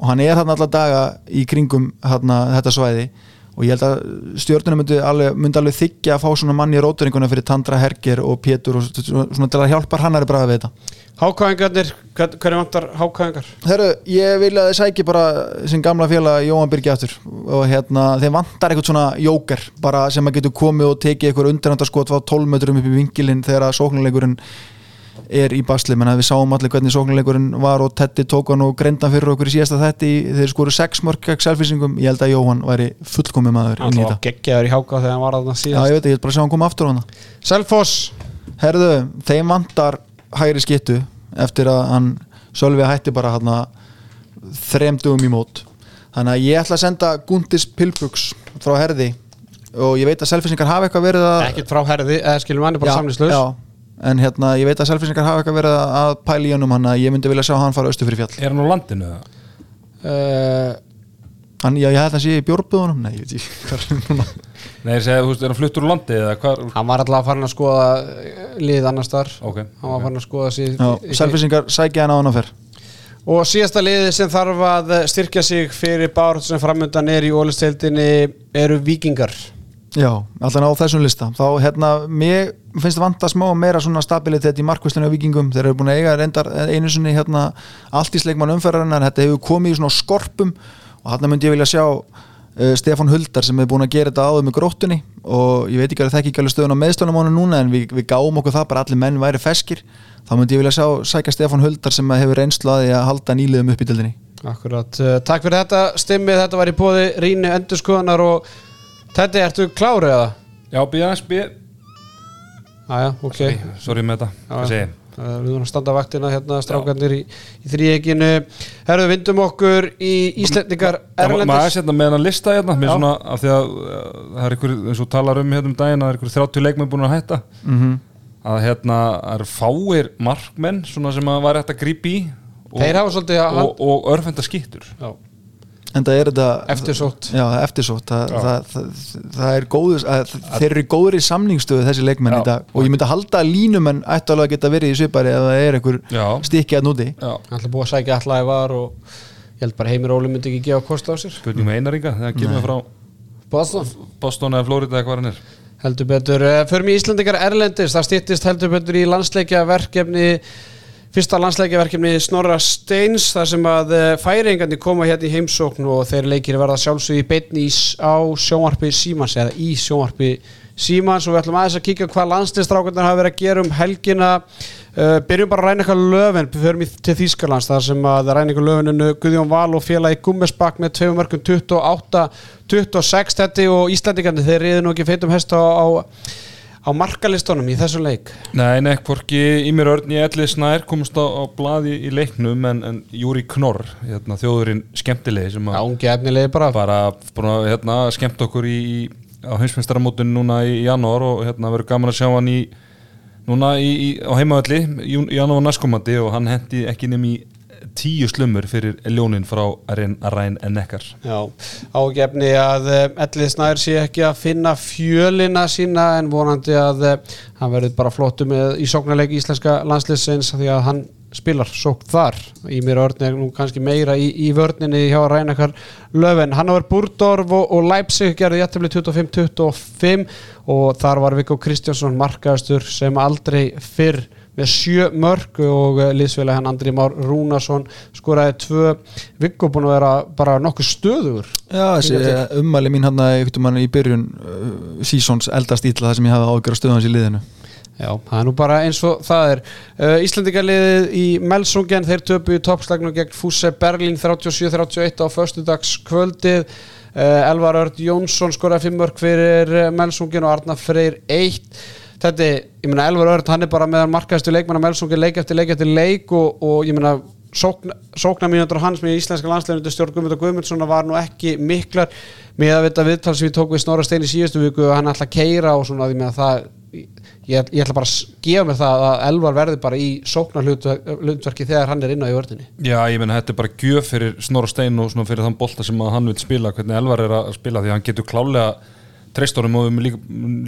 Og hann er hann alla daga í kringum hana, þetta svæði. Og ég held að stjórnuna myndi alveg, myndi alveg þykja að fá svona mann í róturinguna fyrir Tandra Herger og Pétur og svona, til að hjálpa hannari bræða við þetta. Hákvæðingarnir, hverju vantar hákvæðingar? Herru, ég vil að þið sæki bara sem gamla félag Jóhann Birgi aftur. Og hérna, þeim vantar eitthvað svona jóker bara sem að getur komið og tekið eitthvað undirhandarskot á 12 metrum upp í vingilinn þegar að sóknuleikurinn er í basli, menn að við sáum allir hvernig sóknuleikurinn var og Tetti tók hann og greindan fyrir okkur í síðasta þetti þeir skoru 6 mörg gegn selfisingum, ég held að Jóhann væri fullkomið maður Hann inn í var geggjaður í háka þegar hann var að það Já, síðast ég veit, ég vil bara sjá hann koma aftur á hana. Selfoss, Herðu, þeim vantar hægri skittu eftir að hann Sölvi hætti bara hann þremdugum í mót. Þannig að ég ætla að senda Gundis Pilbuks frá herði og ég veit að selfisingar hafa eitthvað verið að ekkert frá herði eða skilum hann er bara samlýslaus já, en hérna ég veit að selfisingar hafa eitthvað verið að pæla í honum hann að ég myndi vilja sjá hann fara austu fyrir fjall. Er hann á landinu eða? uh, hann, já, ég held að hann sé í bjórbuðunum nei, ég veit ekki hvað er núna. Nei, ég segi, þú veist, er hann fluttur úr landi eða hvað? hann var alltaf farin að skoða eh, lið annars þar Ok, hann var farin að skoða sig já, selfisingar sækja hann á hann að fer. Og síðasta liði sem þarf að styrkja sig fyrir bárhund sem framöndan er í ólisteildinni eru vikingar Já, alltaf á þessum lista. Þá hérna, mér finnst það vanta smá meira svona stabilitet í markvæslinu á vikingum þeir eru búin að eiga reyndar einu sinni hérna, allt í sleikmann umferðarinnar þetta hefur komið í svona skorpum. Og hérna myndi ég vilja sjá uh, Stefán Huldar sem hefur búin að gera þetta áður með gróttunni. Og ég veit ekki að það ekki alveg stöðun á meðstöðunamánu núna en við, við gáum okkur það bara allir menn væri feskir. Þá myndi ég vilja sjá sækja Stefán Huldar sem hefur reynslu að að halda nýliðum upp í dildinni Akkurat, uh, takk fyrir þetta stimmið, þetta var í bóði Ríni Endurskoðanar og þetta ertu klárið eða? Já, BS, B Aja, ok. Sorry, sorry með þetta, Já, hvað segir? Ég? Uh, Við vorum að standa vaktina hérna strákarnir í, í þrýeginu Herðu, vindum okkur í Íslendingar Já, ma- maður er Erlendis sérna með hann lista hérna mér Já. svona, af því að uh, það er ykkur, eins og talar um hérna um daginn að það er ykkur 30 leikmenn búin að hætta. Mm að hérna eru fáir markmenn svona sem að var hægt að grípa í og, að og, og örfenda skittur. Já, en það er þetta Eftirsótt. já, eftirsótt. Það, Já. það, það, það er góður að, þeir eru í góður í samningsstöðu þessi leikmenn Já. í dag. Og ég myndi að halda að línumenn ættu alveg að geta verið í svipari ef það er einhver stikki að núti. Ætla búið að sækja allæði var og ég held bara Heimir Óli myndi ekki gefa kost á sér. Spurning með einaringa þegar hann kemur frá Boston. Boston eða Florida eða hvað hann er. Heldur betur, Eh, förum í Íslandingar Erlendis, það stýttist heldur betur í landsleikja verkefni fyrsta landsleikja verkefni Snorra Steins þar sem að færingandi koma hérna í heimsókn og þeir leikir verða sjálfsög í s- á sjónvarpi Símans eða í sjónvarpi Símans. Og við ætlum aðeins að kíkja á hvað landsleistrákundar hafa verið að gera um helgina. Uh, byrjum bara að ræna eitthvað löfin. Förum í til Þýskalands þar sem að ræna eitthvað löfininu Guðjón Val og félagi Gummesbakk með tveimur mörgum 28 26 þetta og Íslandingandi þeir riðu nú ekki feitum hest á, á, markalistunum í þessum leik? Nei, nei, hvorki Ímir Örn í Elli Snær komast á, á blaði í leiknum en, en Júri Knorr, hérna, þjóðurinn skemmtilegi sem að ungi efnilegi bara. bara búin að hérna, skemmt okkur í, í, á heimsmyndstarmótinu núna í janúar og hérna verður gaman að sjá hann í núna í, í, á heimavalli í janúar næstkomandi og hann hendi ekki nefn í tíu slumur fyrir ljónin frá Ræn en Nekkar Já, ágefni að Ellið Snær sé ekki að finna fjölina sína en vonandi að eh, hann verður bara flottu með í sóknarleik íslenska landsliðsins því að hann spilar sókn þar. Í mér örn er nú kannski meira í, í vörninni hjá Rænakar Löfven. Hann var Búrdorf og, og Leipzig gerði jættibli 25-25 og þar var Viggo Kristjánsson markaðastur sem aldrei fyrr með sjö mörg og liðsfélag hann Andri Már Rúnarsson skoraði tvö. Viggo búin að vera bara nokkuð stöðugur. Já, þessi ummæli mín hann í byrjun uh, sísons eldast ítla það sem ég hafa ágjör að stöða hans í liðinu. Já, það er nú bara eins og það er. Uh, Íslandingarliðið í Melsungen þeir töpu í toppslagnum gegn Fúse Berlín 37-31 á föstudags kvöldið uh, Elvar Örd Jónsson skoraði fimm mörg fyrir Melsungen og Arna Freyr 1 þetta, ég meina Elvar Örd hann er bara meðan markaðistu leikmann á Melsungen leik eftir leik eftir leik og, og ég meina sókna, sókna mínútur hans með íslenska landsleginu stjórn Guðmund og Guðmundsson var nú ekki miklar. Með að vita viðtal sem við tók við Snorra Stein í síðustu viku og hann ætla að keira og svona því með að það ég, ég ætla bara að gefa mér það að Elvar verði bara í sóknar hlutverki þegar hann er inn á í vördinni Já, ég meina þetta er bara gjöf fyrir Snorra Stein og fyrir þann bolta sem að hann vil spila hvernig Elvar er að spila því að hann getur klálega treystórum og við mun líka,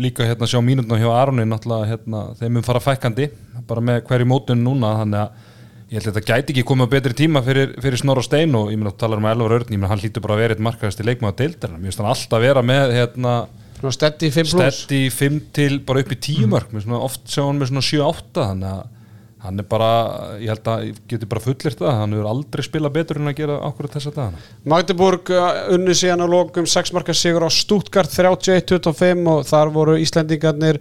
líka hérna, sjá mínutna hjá Aroni hérna, þeim mun fara fækandi bara með hverju mótun núna þannig að Ég held að þetta gæti ekki komið á betri tíma fyrir, fyrir Snorra Stein og ég meina þú talar um Elvar Örn, ég meina hann hlýtur bara að vera eitt markaðasti leikmaður deildarinn, mér finnst hann alltaf vera með hérna, steady 5 plus stett í 5 til bara upp í 10 mörg, svona, oft sjá hann með svona 7-8 þannig að hann er bara, ég held að ég geti bara fullirt það, hann hefur aldrei spilað betur en að gera okkur þessa dagana. Magdeburg uh, unnu síðan á lokum 6 marka sigur á Stuttgart 31-25 og þar voru Íslendingarnir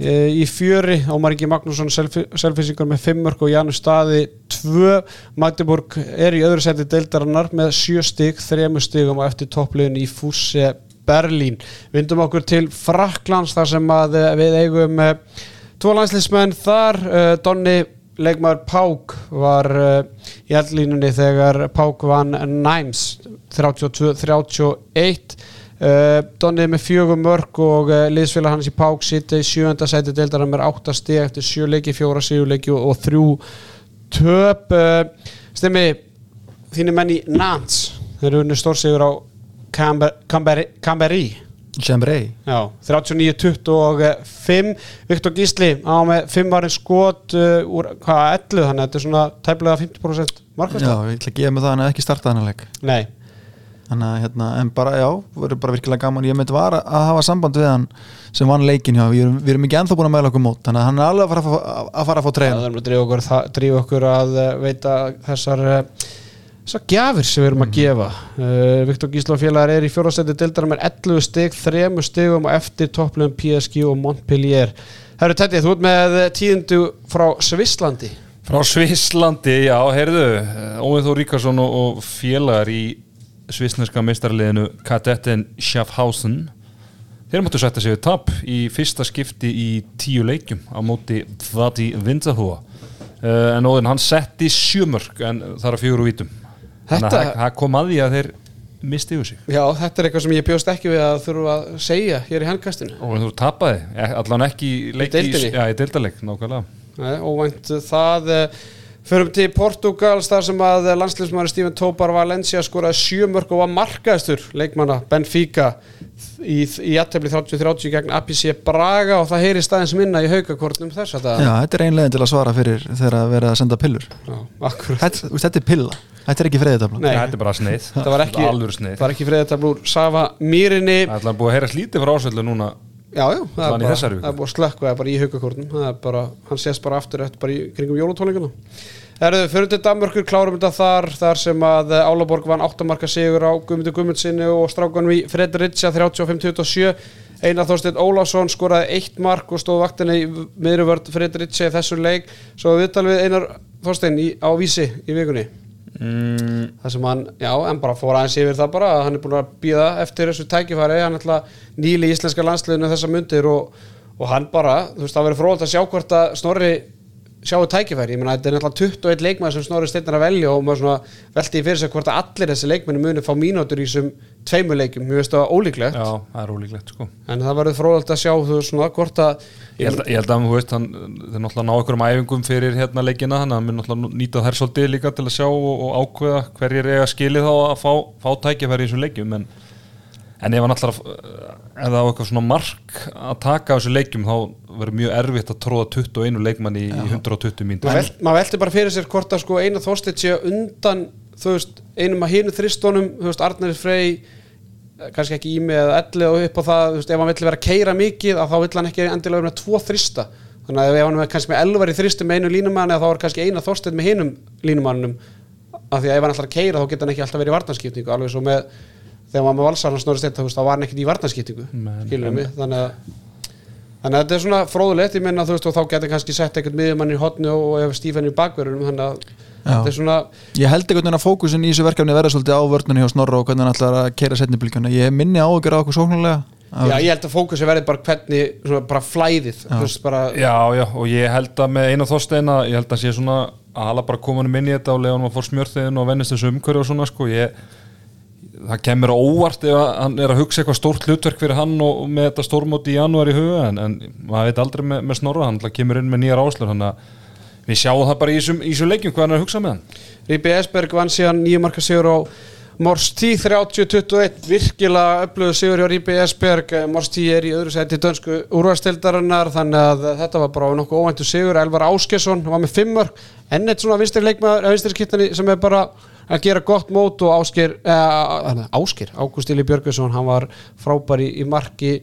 e, í fjöri Ómar Ingi Magnússon selfisingur með 5 mörg og Janus Staði 2 Magdeburg er í öðru seti deildarinnar með 7 stig 3 stigum og eftir toppliðin í Fússe Berlín. Vindum okkur til Fraklands þar sem að eh, við eigum uh, tvo landslismenn þar uh, Donni leikmaður Pák var uh, í eldlínunni þegar Pák vann Næms 32-31 uh, Donni með fjögum mörg og uh, liðsfélag hans í Pák sitta í sjönda sæti deildar með 8 steg eftir sjö leiki, fjóra síguleiki og, og þrjú töp. Uh, Stemmi, þínu menn í Nantes þeir eru unni stórsigur á Camberi Chambray Já, 39-25 Viktor Gísli á með 5 varin skot uh, úr hvaða 11 þannig að þetta er svona tæplega 50% markvært Já, ég ætla að gefa mig það að ekki starta hann að leik. Nei, Þannig að hérna, en bara já, verður bara virkilega gaman. Ég myndi var að hafa samband við hann sem vann leikin hjá, við erum, við erum ekki ennþá búin að meðla okkur mót Þannig að hann er alveg að fara að, fá- að, fara að fá það treyna er að drífa okkur, það, að uh, veita þessar uh, þessar gjafir sem við erum að gefa uh, Viktor Gísli og félagar er í fjórastætti deildar með 11 stig, 3 stigum og eftir topplegum PSG og Montpellier. Herru Teddy, þú ert með tíðindu frá Svisslandi. Frá Svisslandi, já, heyrðu, Óvið Þór Ríkarsson og, félagar í svisneska meistarliðinu Kadetten Schaffhausen. Þeir máttu setja sig við tap í fyrsta skipti í tíu leikjum á móti Vati Vindahúa uh, en Óðinn hann setti sjömörk en það er fjögur úr vítum Þannig að það- kom að því að þeir misti yfir sig. Já, þetta er eitthvað sem ég bjóst ekki við að þurfa að segja hér í handkastinu. Og þú tapaði, e- allan ekki í deildarleik, nákvæmlega. Nei, óvænt það eh, Förum til Portugals þar sem að landsliðsmaður Steven Tobar Valencia skoraði sjömörk og var markaðistur leikmanna Benfica í, í aðtefli 30-30 gegn APC Braga og það heyri staðins minna í haugakortnum þess að Já, þetta er einlegin til að svara fyrir þegar að vera að senda pillur. Já, akkurat. Þetta, þetta er pilla, þetta er ekki freyðitabla Nei. Þetta er bara sneið. Það var ekki, alvöru sneið. það var ekki friðartablúr Sava Mýrinni Það er búið að heyra slítið frá ásöldu núna Já, já, það er bara, það er búið að slökka það er bara í haugakortnum það er bara, hann sést bara aftur eftir bara í kringum jólutónleikana Erðu, fyrir til Danmörkur klárum þetta þar þar sem að eh, Álaborg vann 8 marka sigur á Guðmundur Guðmundsinni og strákanum í Fredricia 35-27 Einar Þorsteinn Ólafsson skoraði eitt mark og stóð vaktinni í miðruvörd Fredricia í þessu leik. Svo viðtal við Einar Þorsteinn í, á vísi í vikunni mm, það sem hann, já, en bara fór aðeins yfir það bara hann er búin að býða eftir þessu tækifæri. Hann ætla nýli í íslenska landsliðinu þessa mundir og, og hann bara þú veist, það verður fróðalt að sjá hvort að Snorri sjáu tækifæri, ég meina þetta er náttúrulega 21 leikmaður sem Snorri steinnar að velja og maður svona velti í fyrir sig hvort að allir þessi leikmenni muni fá mínútur í þessum tveimur leikum, mjög veist það ólíklegt. Já, það er ólíklegt sko. En það verður fróðalt að sjá þú svona hvort að Ég held, ég held að þú veist, hann, þeir náttúrulega ná okkur um æfingum fyrir hérna leikina, hann mun náttúrulega nýta þær svolítið líka til að sjá og, og ákveða hverjir eiga skilið þá að fá, fá tækifæri í þessum leikjum, en, en ef hann náttúrulega, ef það á eitthvað svona mark að taka á þessum leikjum, þá verður mjög erfitt að tróða 21 leikmann í, í 120 mínútur. maður velt, mað velti bara fyrir sér hvort að sko eina þorstið sé undan þú veist, einum að hínu þristónum þú veist, Arnar Frey eh, kannski ekki í mig eða elli og upp á það þú veist, ef hann vill vera að keira mikið að þá vill hann ekki endilega vera með tvo þrista. Þannig að ef hann er kannski með elvar í þristu með einu línumann eða þá er kannski eina þorstið með hinum línumannum af því að ef hann ætlar að keira þá geta hann ekki alltaf verið í varnarskiptingu alveg svo með þegar maður með valsar hann snorri stedt þá var hann ekkert í varnarskiptingu þannig að Þannig að þetta er svona fróðulegt, ég menna þú veist og þá getur kannski sett eitthvað miðjumann í hotni og ef Stífan í bakverðunum, þannig að þetta er svona, Ég held veginn að fókusin í þessu verkefni verða svolítið á vörnunni hjá Snorra og hvernig hann ætlar að keira setniblíkjana Ég minni á okkur sóknarlega. Já ég held að fókusi verði bara hvernig, svona bara flæðið, þú veist bara, Já, já, og ég held að með eina þorsteina, ég held að sé svona að hala bara hann inn í þetta og hann að fór smjörþiðin og vennist þessu umhverju og svona sko, ég, það kemur óvart ef hann er að hugsa eitthvað stórt hlutverk fyrir hann og, og með þetta stórmóti í janúar í huga en, en maður veit aldrei með, með snorra, hann kemur inn með nýjar áslur, þannig að við sjáum það bara í þessum- leikjum hvað hann er að hugsa með hann. Rípi Esberg vann síðan nýju marka sigur á Morsti 30-21 virkilega öflugur sigur hjá Rípi Esberg Morsti er í öðru seti dönsku úrvarstildarinnar þannig að þetta var bara nokkuð óvæntu sigur Elvar Áskesson var með fimmör enn eitt svona vinstri leikmaður að gera gott mót og Ásker eh, Ásker, Ágúst Ili Björgusson hann var frábær í, marki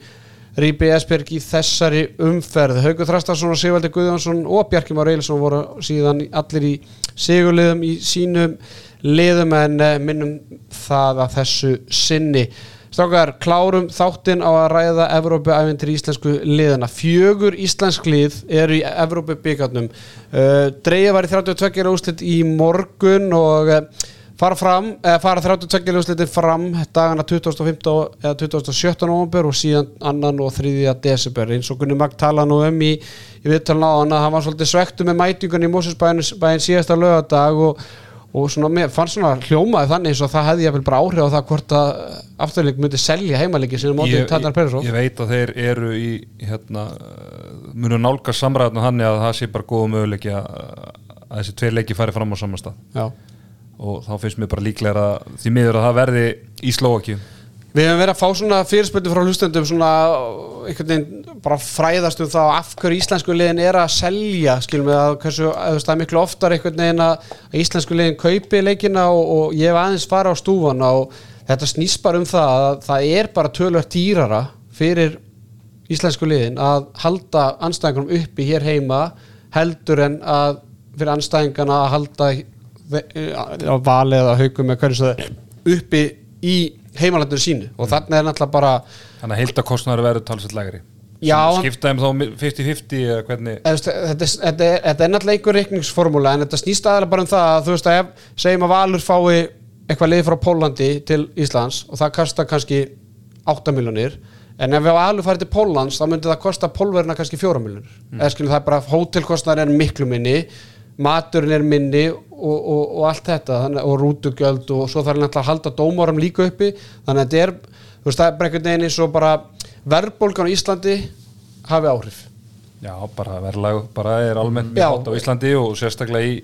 Rípi Esberg í þessari umferð Haugur Þrastarsson og Sigvaldi Guðjónsson og Bjarki Már Eilsson voru síðan allir í sigurliðum í sínum liðum en eh, minnum það að þessu sinni Strákar, klárum þáttinn á að ræða Evrópu-æventir íslensku liðana. Fjögur íslensk lið eru í Evrópu-byggarnum. Uh, Dreigja var í 32. úslit í morgun og uh, fara, fram, uh, fara 32. úslitin fram dagana 2015 eða 2017. november og síðan annan og 3. desember. Eins og Gunni Magd tala nú um í, í viðtalna á hann að hann var svolítið svektu með mætingun í Mósusbæðin síðasta lögadag og og svona, mér fannst svona hljómaði þannig eins og það hefði ég vel bara áhrif á það hvort að afturleik myndi selja heimalegi sem mótið Tannar Perisov ég veit að þeir eru í hérna, munu nálga samræðinu hann að það sé bara góða möguleiki að, þessi tveir leiki færi fram á samanstað Já. Og þá finnst mér bara líklega því miður að það verði í Slovaki Við hefum verið að fá svona fyrirspöldu frá hlustendum svona einhvern veginn bara fræðast um það af hverju íslensku liðin er að selja skilum við að hversu, að það er miklu oftar einhvern veginn að íslensku liðin kaupi leikina og, og ég hef aðeins fara á stúfana og þetta snýst bara um það að það er bara tölvöld dýrara fyrir íslensku liðin að halda anstæðingunum uppi hér heima heldur en að fyrir anstæðingana að halda valið eða haugum með hverju svo uppi í heimalandur sínu. Og þannig er náttúrulega bara Þannig að heildakostnæður verður talsett lægri. Já, Skiptaðum þá 50-50 eða hvernig eða, þetta, er- þetta, er- þetta er náttúrulega einhver reikningsformúla en þetta snýst aðeins bara um það að þú veist að ef segjum að Valur fái eitthvað lið frá Pólandi til Íslands og það kostar kannski 8 miljonir en ef Valur fari til Póllands þá myndi það kosta pólverina kannski 4 miljonir mm. eða skilur það er bara hótelkostnar er miklu minni maturinn er minni og, og, og allt þetta þannig, og rútugjöld og svo þarf náttúrulega að halda dómarum líka uppi. Þannig að þetta er, þú veist það er bara einhvern veginn eins og bara verðbólgan á Íslandi hafi áhrif. Já, bara verðlag bara er almennt mjög hátt á Íslandi og sérstaklega í,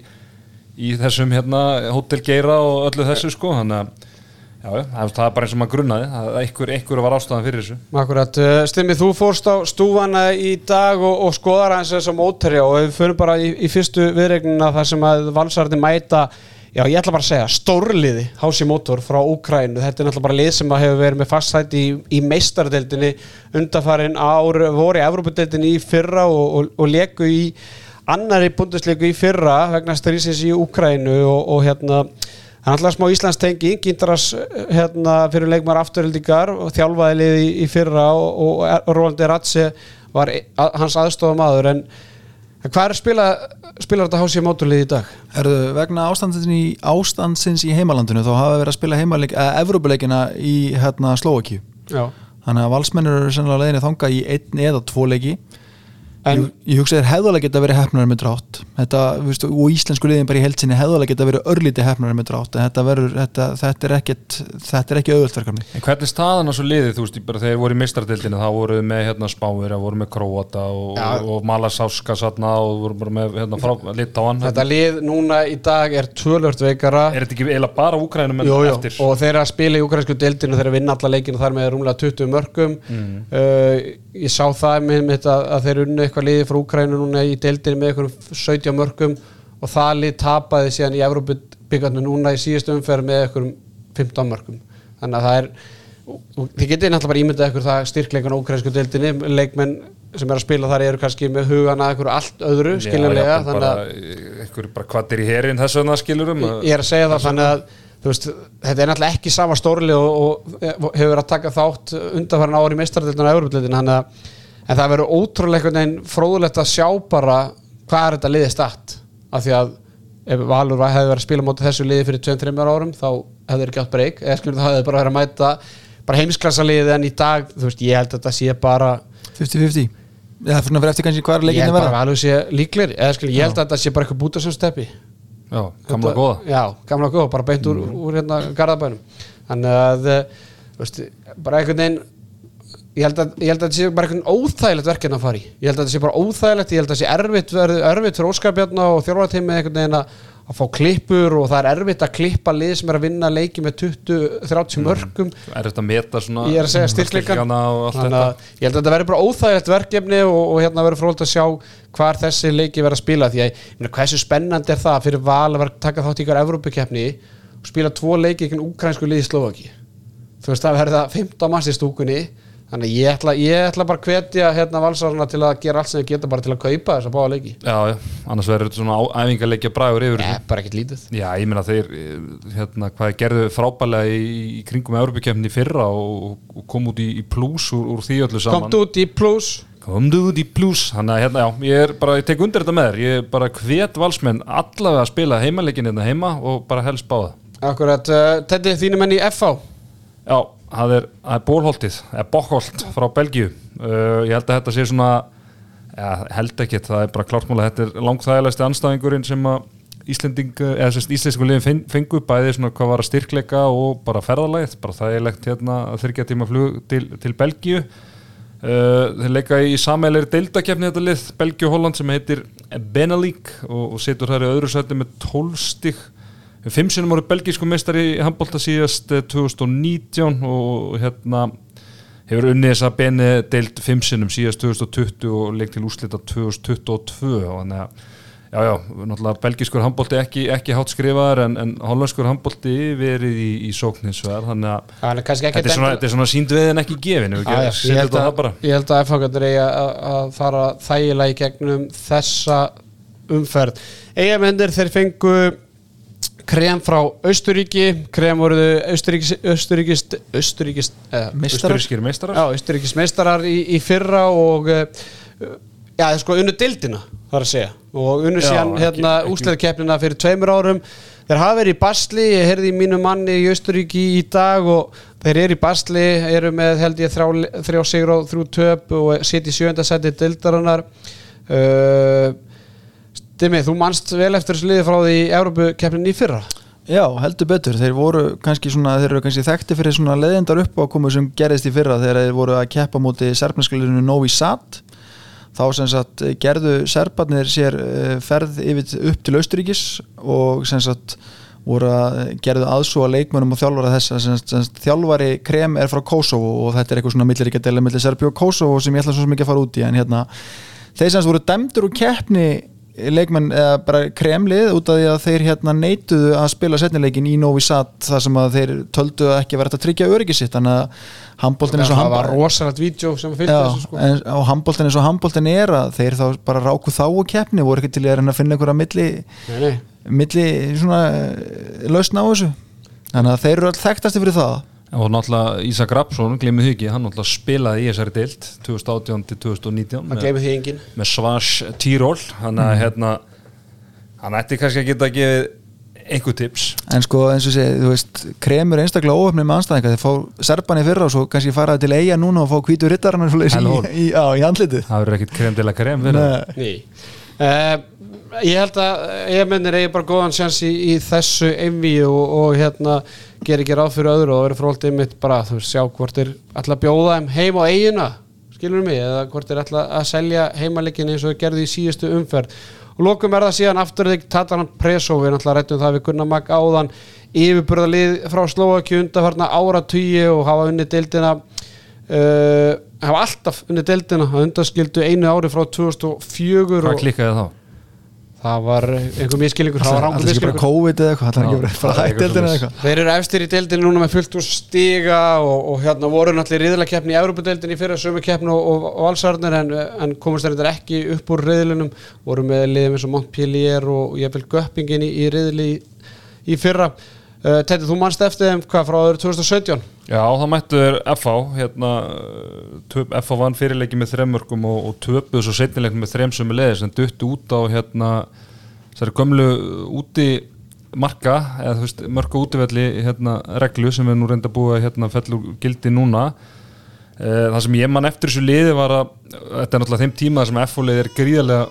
í þessum hérna hótelgeira og öllu þessu sko þannig að já, það er bara eins og maður grunnaði að einhver, var ástæðan fyrir þessu. Akkurat, uh, Stimmi, þú fórst á stúfana í dag og, og skoðar hans þess að mótherja og við fyrir bara í, í fyrstu viðregnina þar sem að valsarði mæta já, ég ætla bara að segja, stórliði Hási Mótor frá Úkrænu, þetta er náttúrulega bara lið sem hefur verið með faststætt í, í meistardeldinni undarfarin ár voru í Evrópadeldinni í fyrra og, og, og leku í annari bundesleiku í fyrra vegna strísins í Úkrænu og, og hérna Er alltaf smá Íslands tengi, Gindras hérna, fyrir leikmar afturhildingar og þjálfaði liði í, í fyrra og, og Rólandi Ratse var e- að, hans aðstofum aður en, hvað er að spila, spila þetta hásið móturlið í dag? Erðu vegna ástandsins í, ástandsins í heimalandinu þá hafa verið að spila heimaleik, eða Evrópuleikina í hérna, Slovakíu Já. þannig að valsmennir eru sennilega leiðinni þanga í einn eða tvo leiki En- ég, hugsa þér hefðalega geta verið hefnar með drátt. Þetta, veist, og íslensku liðin bara í heldsinni hefðalega geta verið örlítið hefnar með drátt en þetta, verður, þetta, þetta er ekkit þetta er ekki auðvöldverkefni En hvernig staðan á svo liðið, þú veist, bara þegar þeir voru í mistardildinu þá voru þeir með hérna spáir, voru með Króata og, Já. og Malasáska satna og voru bara með hérna frá Litáan Þetta lið núna í dag er tvölört veikara. Er þetta ekki eiginlega bara úkrænum jú, eftir? og þeir eru að spila í ukrainsku deildinu þeir eru að vinna alla leikinu þar með rúmlega 20 mörgum uh, ég sá það með mitt að, að þeir unnu eitthvað liði frá Ukraínu núna í deildinu með eitthvað 17 mörgum og það lið tapaði síðan í Evrópubyggarnu núna í síðustu umferð með eitthvað 15 mörgum þannig að það er þið getið náttúrulega bara ímyndað eitthvað það styrkleikan á ukrainsku deildinu leikmenn sem er að spila þar eru kannski með hugana eitthvað allt öðru skiljanlega Já, þannig að bara, bara kvattir í herin þess vegna skilurum ég er að segja það þannig að veist, þetta er náttúrulega ekki sama stórli og, og hefur að taka þátt undanfæran ári í meistardildinu og Európa-dildinu en það verður ótrúlega einhvern veginn fróðulegt að sjá bara hvað er þetta liðið statt. Af því að ef Valur hefði verið að spila móti þessu liði fyrir 2-3 árum þá hefði þeir átt breyk eða skilur það hefði bara verið að mæta bara heimsklassa liðið en í dag þú veist, ég held að þetta sé bara 50-50 eða fyrir að vera eftir kannski hvað er held að bara vera Já, gamla góða. Já, gamla góða, bara beint úr, úr hérna garðabænum. Þannig að eh, veist, bara einhvern veginn ég held, að, ég held að þetta sé bara einhvern óþægilegt verkefni að fara í. Ég held að þetta sé bara óþægilegt ég held að þetta sé erfitt, erfitt fyrir óskapjarna og þjórfateimi einhvern veginn að að fá klippur og það er erfitt að klippa lið sem er að vinna leiki með 20-30 mörgum er þetta að meta svona ég er að segja styrkleika styrkleikana að ég held að þetta verður bara óþægilegt verkefni og, og hérna verður fróld að sjá hvar þessi leiki verður að spila. Því að meina, hversu spennandi er það fyrir val að taka þátt í ykkur Evrópukeppni og spila tvo leiki ykkur úkrænsku liði Slovaki þú veist það verður það 15 manns í stúkunni þannig að ég ætla, ég ætla bara að hvetja hérna valsarana til að gera allt sem þið geta bara til að kaupa þess að báða leiki. Já, já, annars verður þetta svona æfingarleikja bragur yfir Nei, bara ekkert lítið. Já, ég meina þeir eh, hérna, hvað gerðu frábælega í, í kringum í fyrra og, og kom út í, í plus úr, úr því öllu saman. Komt út í plus. Komdu út í plus. Þannig að hérna, já, ég er bara, ég tek undir þetta með þér. Ég er bara hvet valsmenn allavega að spila heimaleikin hérna heima og bara helst báða. Akkurat, uh, Það er, það er bólholtið eða Bokkholt frá Belgíu. Uh, Ég held að þetta sé svona ja, held ekki, það er bara klártmála þetta er langþægilegsti anstæðingurinn sem að sérst íslensku liðin fengu bæði svona hvað var að styrkleika og bara ferðalægð, bara þægilegt hérna að þyrkja tíma flug til, til Belgíu. Uh, þeir leika í samælir deildakefni þetta lið, Belgíu og Holland sem heitir Benelík og, og setur þær í öðru sæti með 12 sinnum voru belgísku meistari í handbólta síðast eh, 2019 og hérna hefur unnið þessa beni deild fimm sinnum síðast 2020 og leik til úslita 2022 og þannig að já já, náttúrulega belgískur handbólti ekki, ekki hátt skrifaðar en, en hollenskur handbólti verið í, í sókninsverð þannig að Það er þetta er svona, þetta er svona sínd við en ekki gefin ég, setja held þetta að, ég held að FH-gættur eigi að, að fara þægilega í gegnum þessa umferð. Eigamendir þeir fengu krem frá Austuríki krem voruðu Austuríkis Austuríkis eh, Meistarar. Austurískir meistarar? Í, í fyrra og uh, já, sko unnu dildina þar að segja. Og unnu síðan hérna úsleðkeppnina fyrir tveimur árum. Þeir hafa verið í basli, ég heyrði í mínu manni í Austuríki í dag og þeir eru í basli, eru með held ég þrjá, sigur og þrjú töp og sitja í sjönda seti dildarinnar uh, Stimmi, þú manst vel eftir þessu liði frá því í Európukeppnin í fyrra? Já, heldur betur, þeir voru kannski svona, þeir kannski þekkti fyrir svona leðindar uppákomu sem gerðist í fyrra þegar þeir voru að keppa múti serpnaskalinu Novi Sad. Þá sem sagt gerðu serparnir sér eh, ferð yfir upp til Austuríkis og sem sagt voru að gerðu aðsúa leikmönum og þjálfara þess að sagt, þjálfari krem er frá Kosovo og þetta er eitthvað svona milliríkja deila millir Serbi og Kosovo sem ég ætla svo ekki að fara út í en hérna þeir sem sagt voru dæmdur úr keppni leikmenn eða bara kremlið út af því að þeir hérna neituðu að spila setnileikin í Novi Sad þar sem að þeir töldu að ekki verið að tryggja öryggi sitt þannig að handbóltin eins og það var handbóltin rosalegt vídeo sem fylgdi Já, þessu sko. en á handbóltin eins og handbóltin er að þeir þá bara ráku þá og keppni voru ekki til að finna einhverja milli, Nei, nei. milli svona eh, lausn á þessu. Þannig að þeir eru all þekktasti fyrir það og náttúrulega Ísak Rapsson, glemir því ekki hann náttúrulega spilaði í þessari deild 2018 til 2019 Það með, með Svars Týról hann að hérna hann ætti kannski að geta að gefa einhver tips. En sko eins og sé, þú veist kremur einstaklega óöfnið með anstæðinga þeir fá serban í fyrra og svo kannski fara til eiga núna og fá hvítu rittarann í, í, í andlitið. Það verður ekkit krem til að krem. Uh, ég held að ég mennir eigi bara góðan sjans í, í þessu einví og, og hérna ger ekki ráð fyrir öðru og það verður frólt einmitt bara þú veist sjá hvort er alltaf að bjóða þeim heim á eigina skilur mig eða hvort er alltaf að selja heimaleikin eins og gerði í síðustu umferð og lokum er það síðan aftur þegar Tatanan Preso við náttúrulega rættum það við Gunnar Mag áðan yfirburðalið frá Slovaki undarfarna áratugji og hafa unni deildina uh, hafa alltaf unni deildina að undaskildu einu ári frá 2004 hvað klikkaði þá? Það var einhver miskilningur það var Það rangur er þeir eru efstir í deildinu núna með fullt úr stiga og, og hérna voru náttúrulega í riðlakeppni í Európa-deildinu í fyrra sömu keppni og, og, og valsarnir en, en komast þeir þetta ekki upp úr riðlinum. Voru með liðum eins og Montpellier og jafnvel Göppingin í, í riðli í, í fyrra uh, Tætti, þú mannst eftir þeim hvað frá öðru 2017 Já, það mættu þeir FH hérna, töp, FH vann fyrirleiki með þremmörkum og, og töpuðu svo setnileik með þrem sem er leiðis en duttu út á hérna, þessari gömlu úti marka, eða þú veist, mörka útivelli hérna, reglu sem er nú reynda búið að hérna, fellur gildi núna. Eh, það sem ég man eftir þessu liði var að þetta er náttúrulega þeim tíma sem FH liði er gríðarlega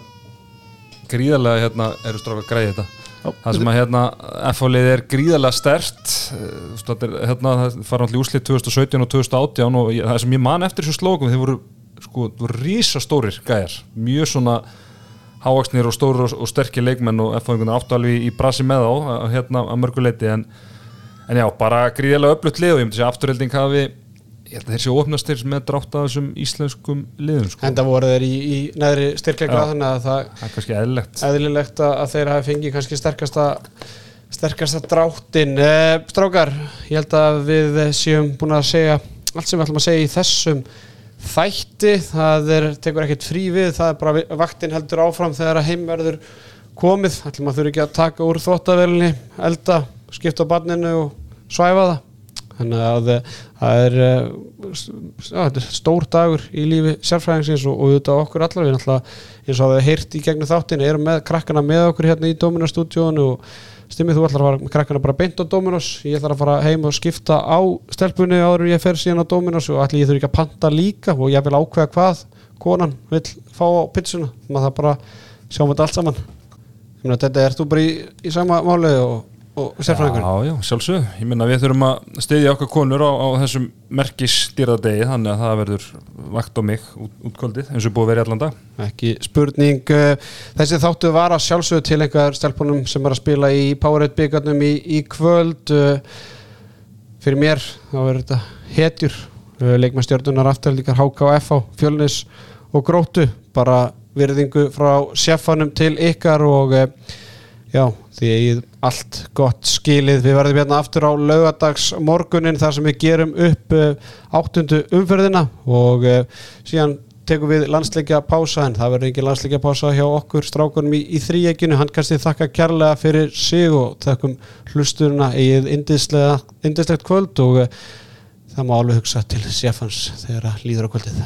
gríðarlega hérna, eru stráka græði þetta það sem að hérna F-fólið er gríðarlega stert hérna, það fara allir úslið 2017 og 2018 og ég, það sem ég man eftir þessu slókum þeir voru sko, rísastórir gæjar mjög svona hávaksnir og stóru og, og sterkir leikmenn og F-fóðingunar áttu alveg í brasi með að- hérna að mörguleiti en, en já, bara gríðilega öflutt lið og ég myndi segja afturhelding hafi að þeir séu opnastir með drátt af þessum íslenskum liðum sko. enda voru þeir í, í neðri styrkleika Já. þannig að það það er eðlilegt. eðlilegt að, að þeir hafi fengið kannski sterkasta sterkasta dráttin eh, strákar, ég held að við séum búin að segja allt sem við ætlum að segja í þessum þætti. Það er, tekur ekkert frí við það er bara vi- vaktin heldur áfram þegar að heim verður komið, ætlum að þurfi ekki að taka úr þvóttavelni, elda skipta barninu og svæfa það þannig að eh, það er, eh, þetta er stór dagur í lífi sérfræðingsins og, og auðvitað okkur allar. Við náttúrulega eins og hafið heyrt í gegnum þáttin erum með krakkana með okkur hérna í Dominos stúdíónu og stimmið þú ætlar að fara krakkana bara beint á Dominos ég ætlar að fara heim og skipta á stelpunni áður ég fer síðan á Dominos og allir ég þurfi ekki að panta líka og ég vil ákveða hvað konan vil fá á pizzuna. Maður það bara sjáum þetta allt saman. Þetta er þú bara í, í sama máli og, og sérfræðingur Já, já, sjálfsög. Ég minna við þurfum að styðja okkar konur á, á þessum merkisdýrðardegi þannig að það verður vakt á mig út, útkvöldið eins og búið að vera í allan dag. ekki spurning uh, þessi þáttu var að sjálfsögðu til einhver stelpunum sem er að spila í Powerade byggarnum í, í kvöld uh, fyrir mér þá er þetta hetjur uh, leikmannstjörnunar afturhaldingar HKF á fjölnis og grótu bara virðingu frá sjefanum til ykkar og já, því eigið allt gott skilið, við verðum hérna aftur á laugadags morgunin þar sem við gerum upp uh, áttundu umferðina og uh, síðan tekum við landsleikja pása en það verður ekki landsleikja pása hjá okkur strákunum í, í þríeginu, hann kannski þakka kærlega fyrir sig og þakkum hlusturuna eigið indislegt kvöld og uh, það má alveg hugsa til sefans þegar að líður á kvöldið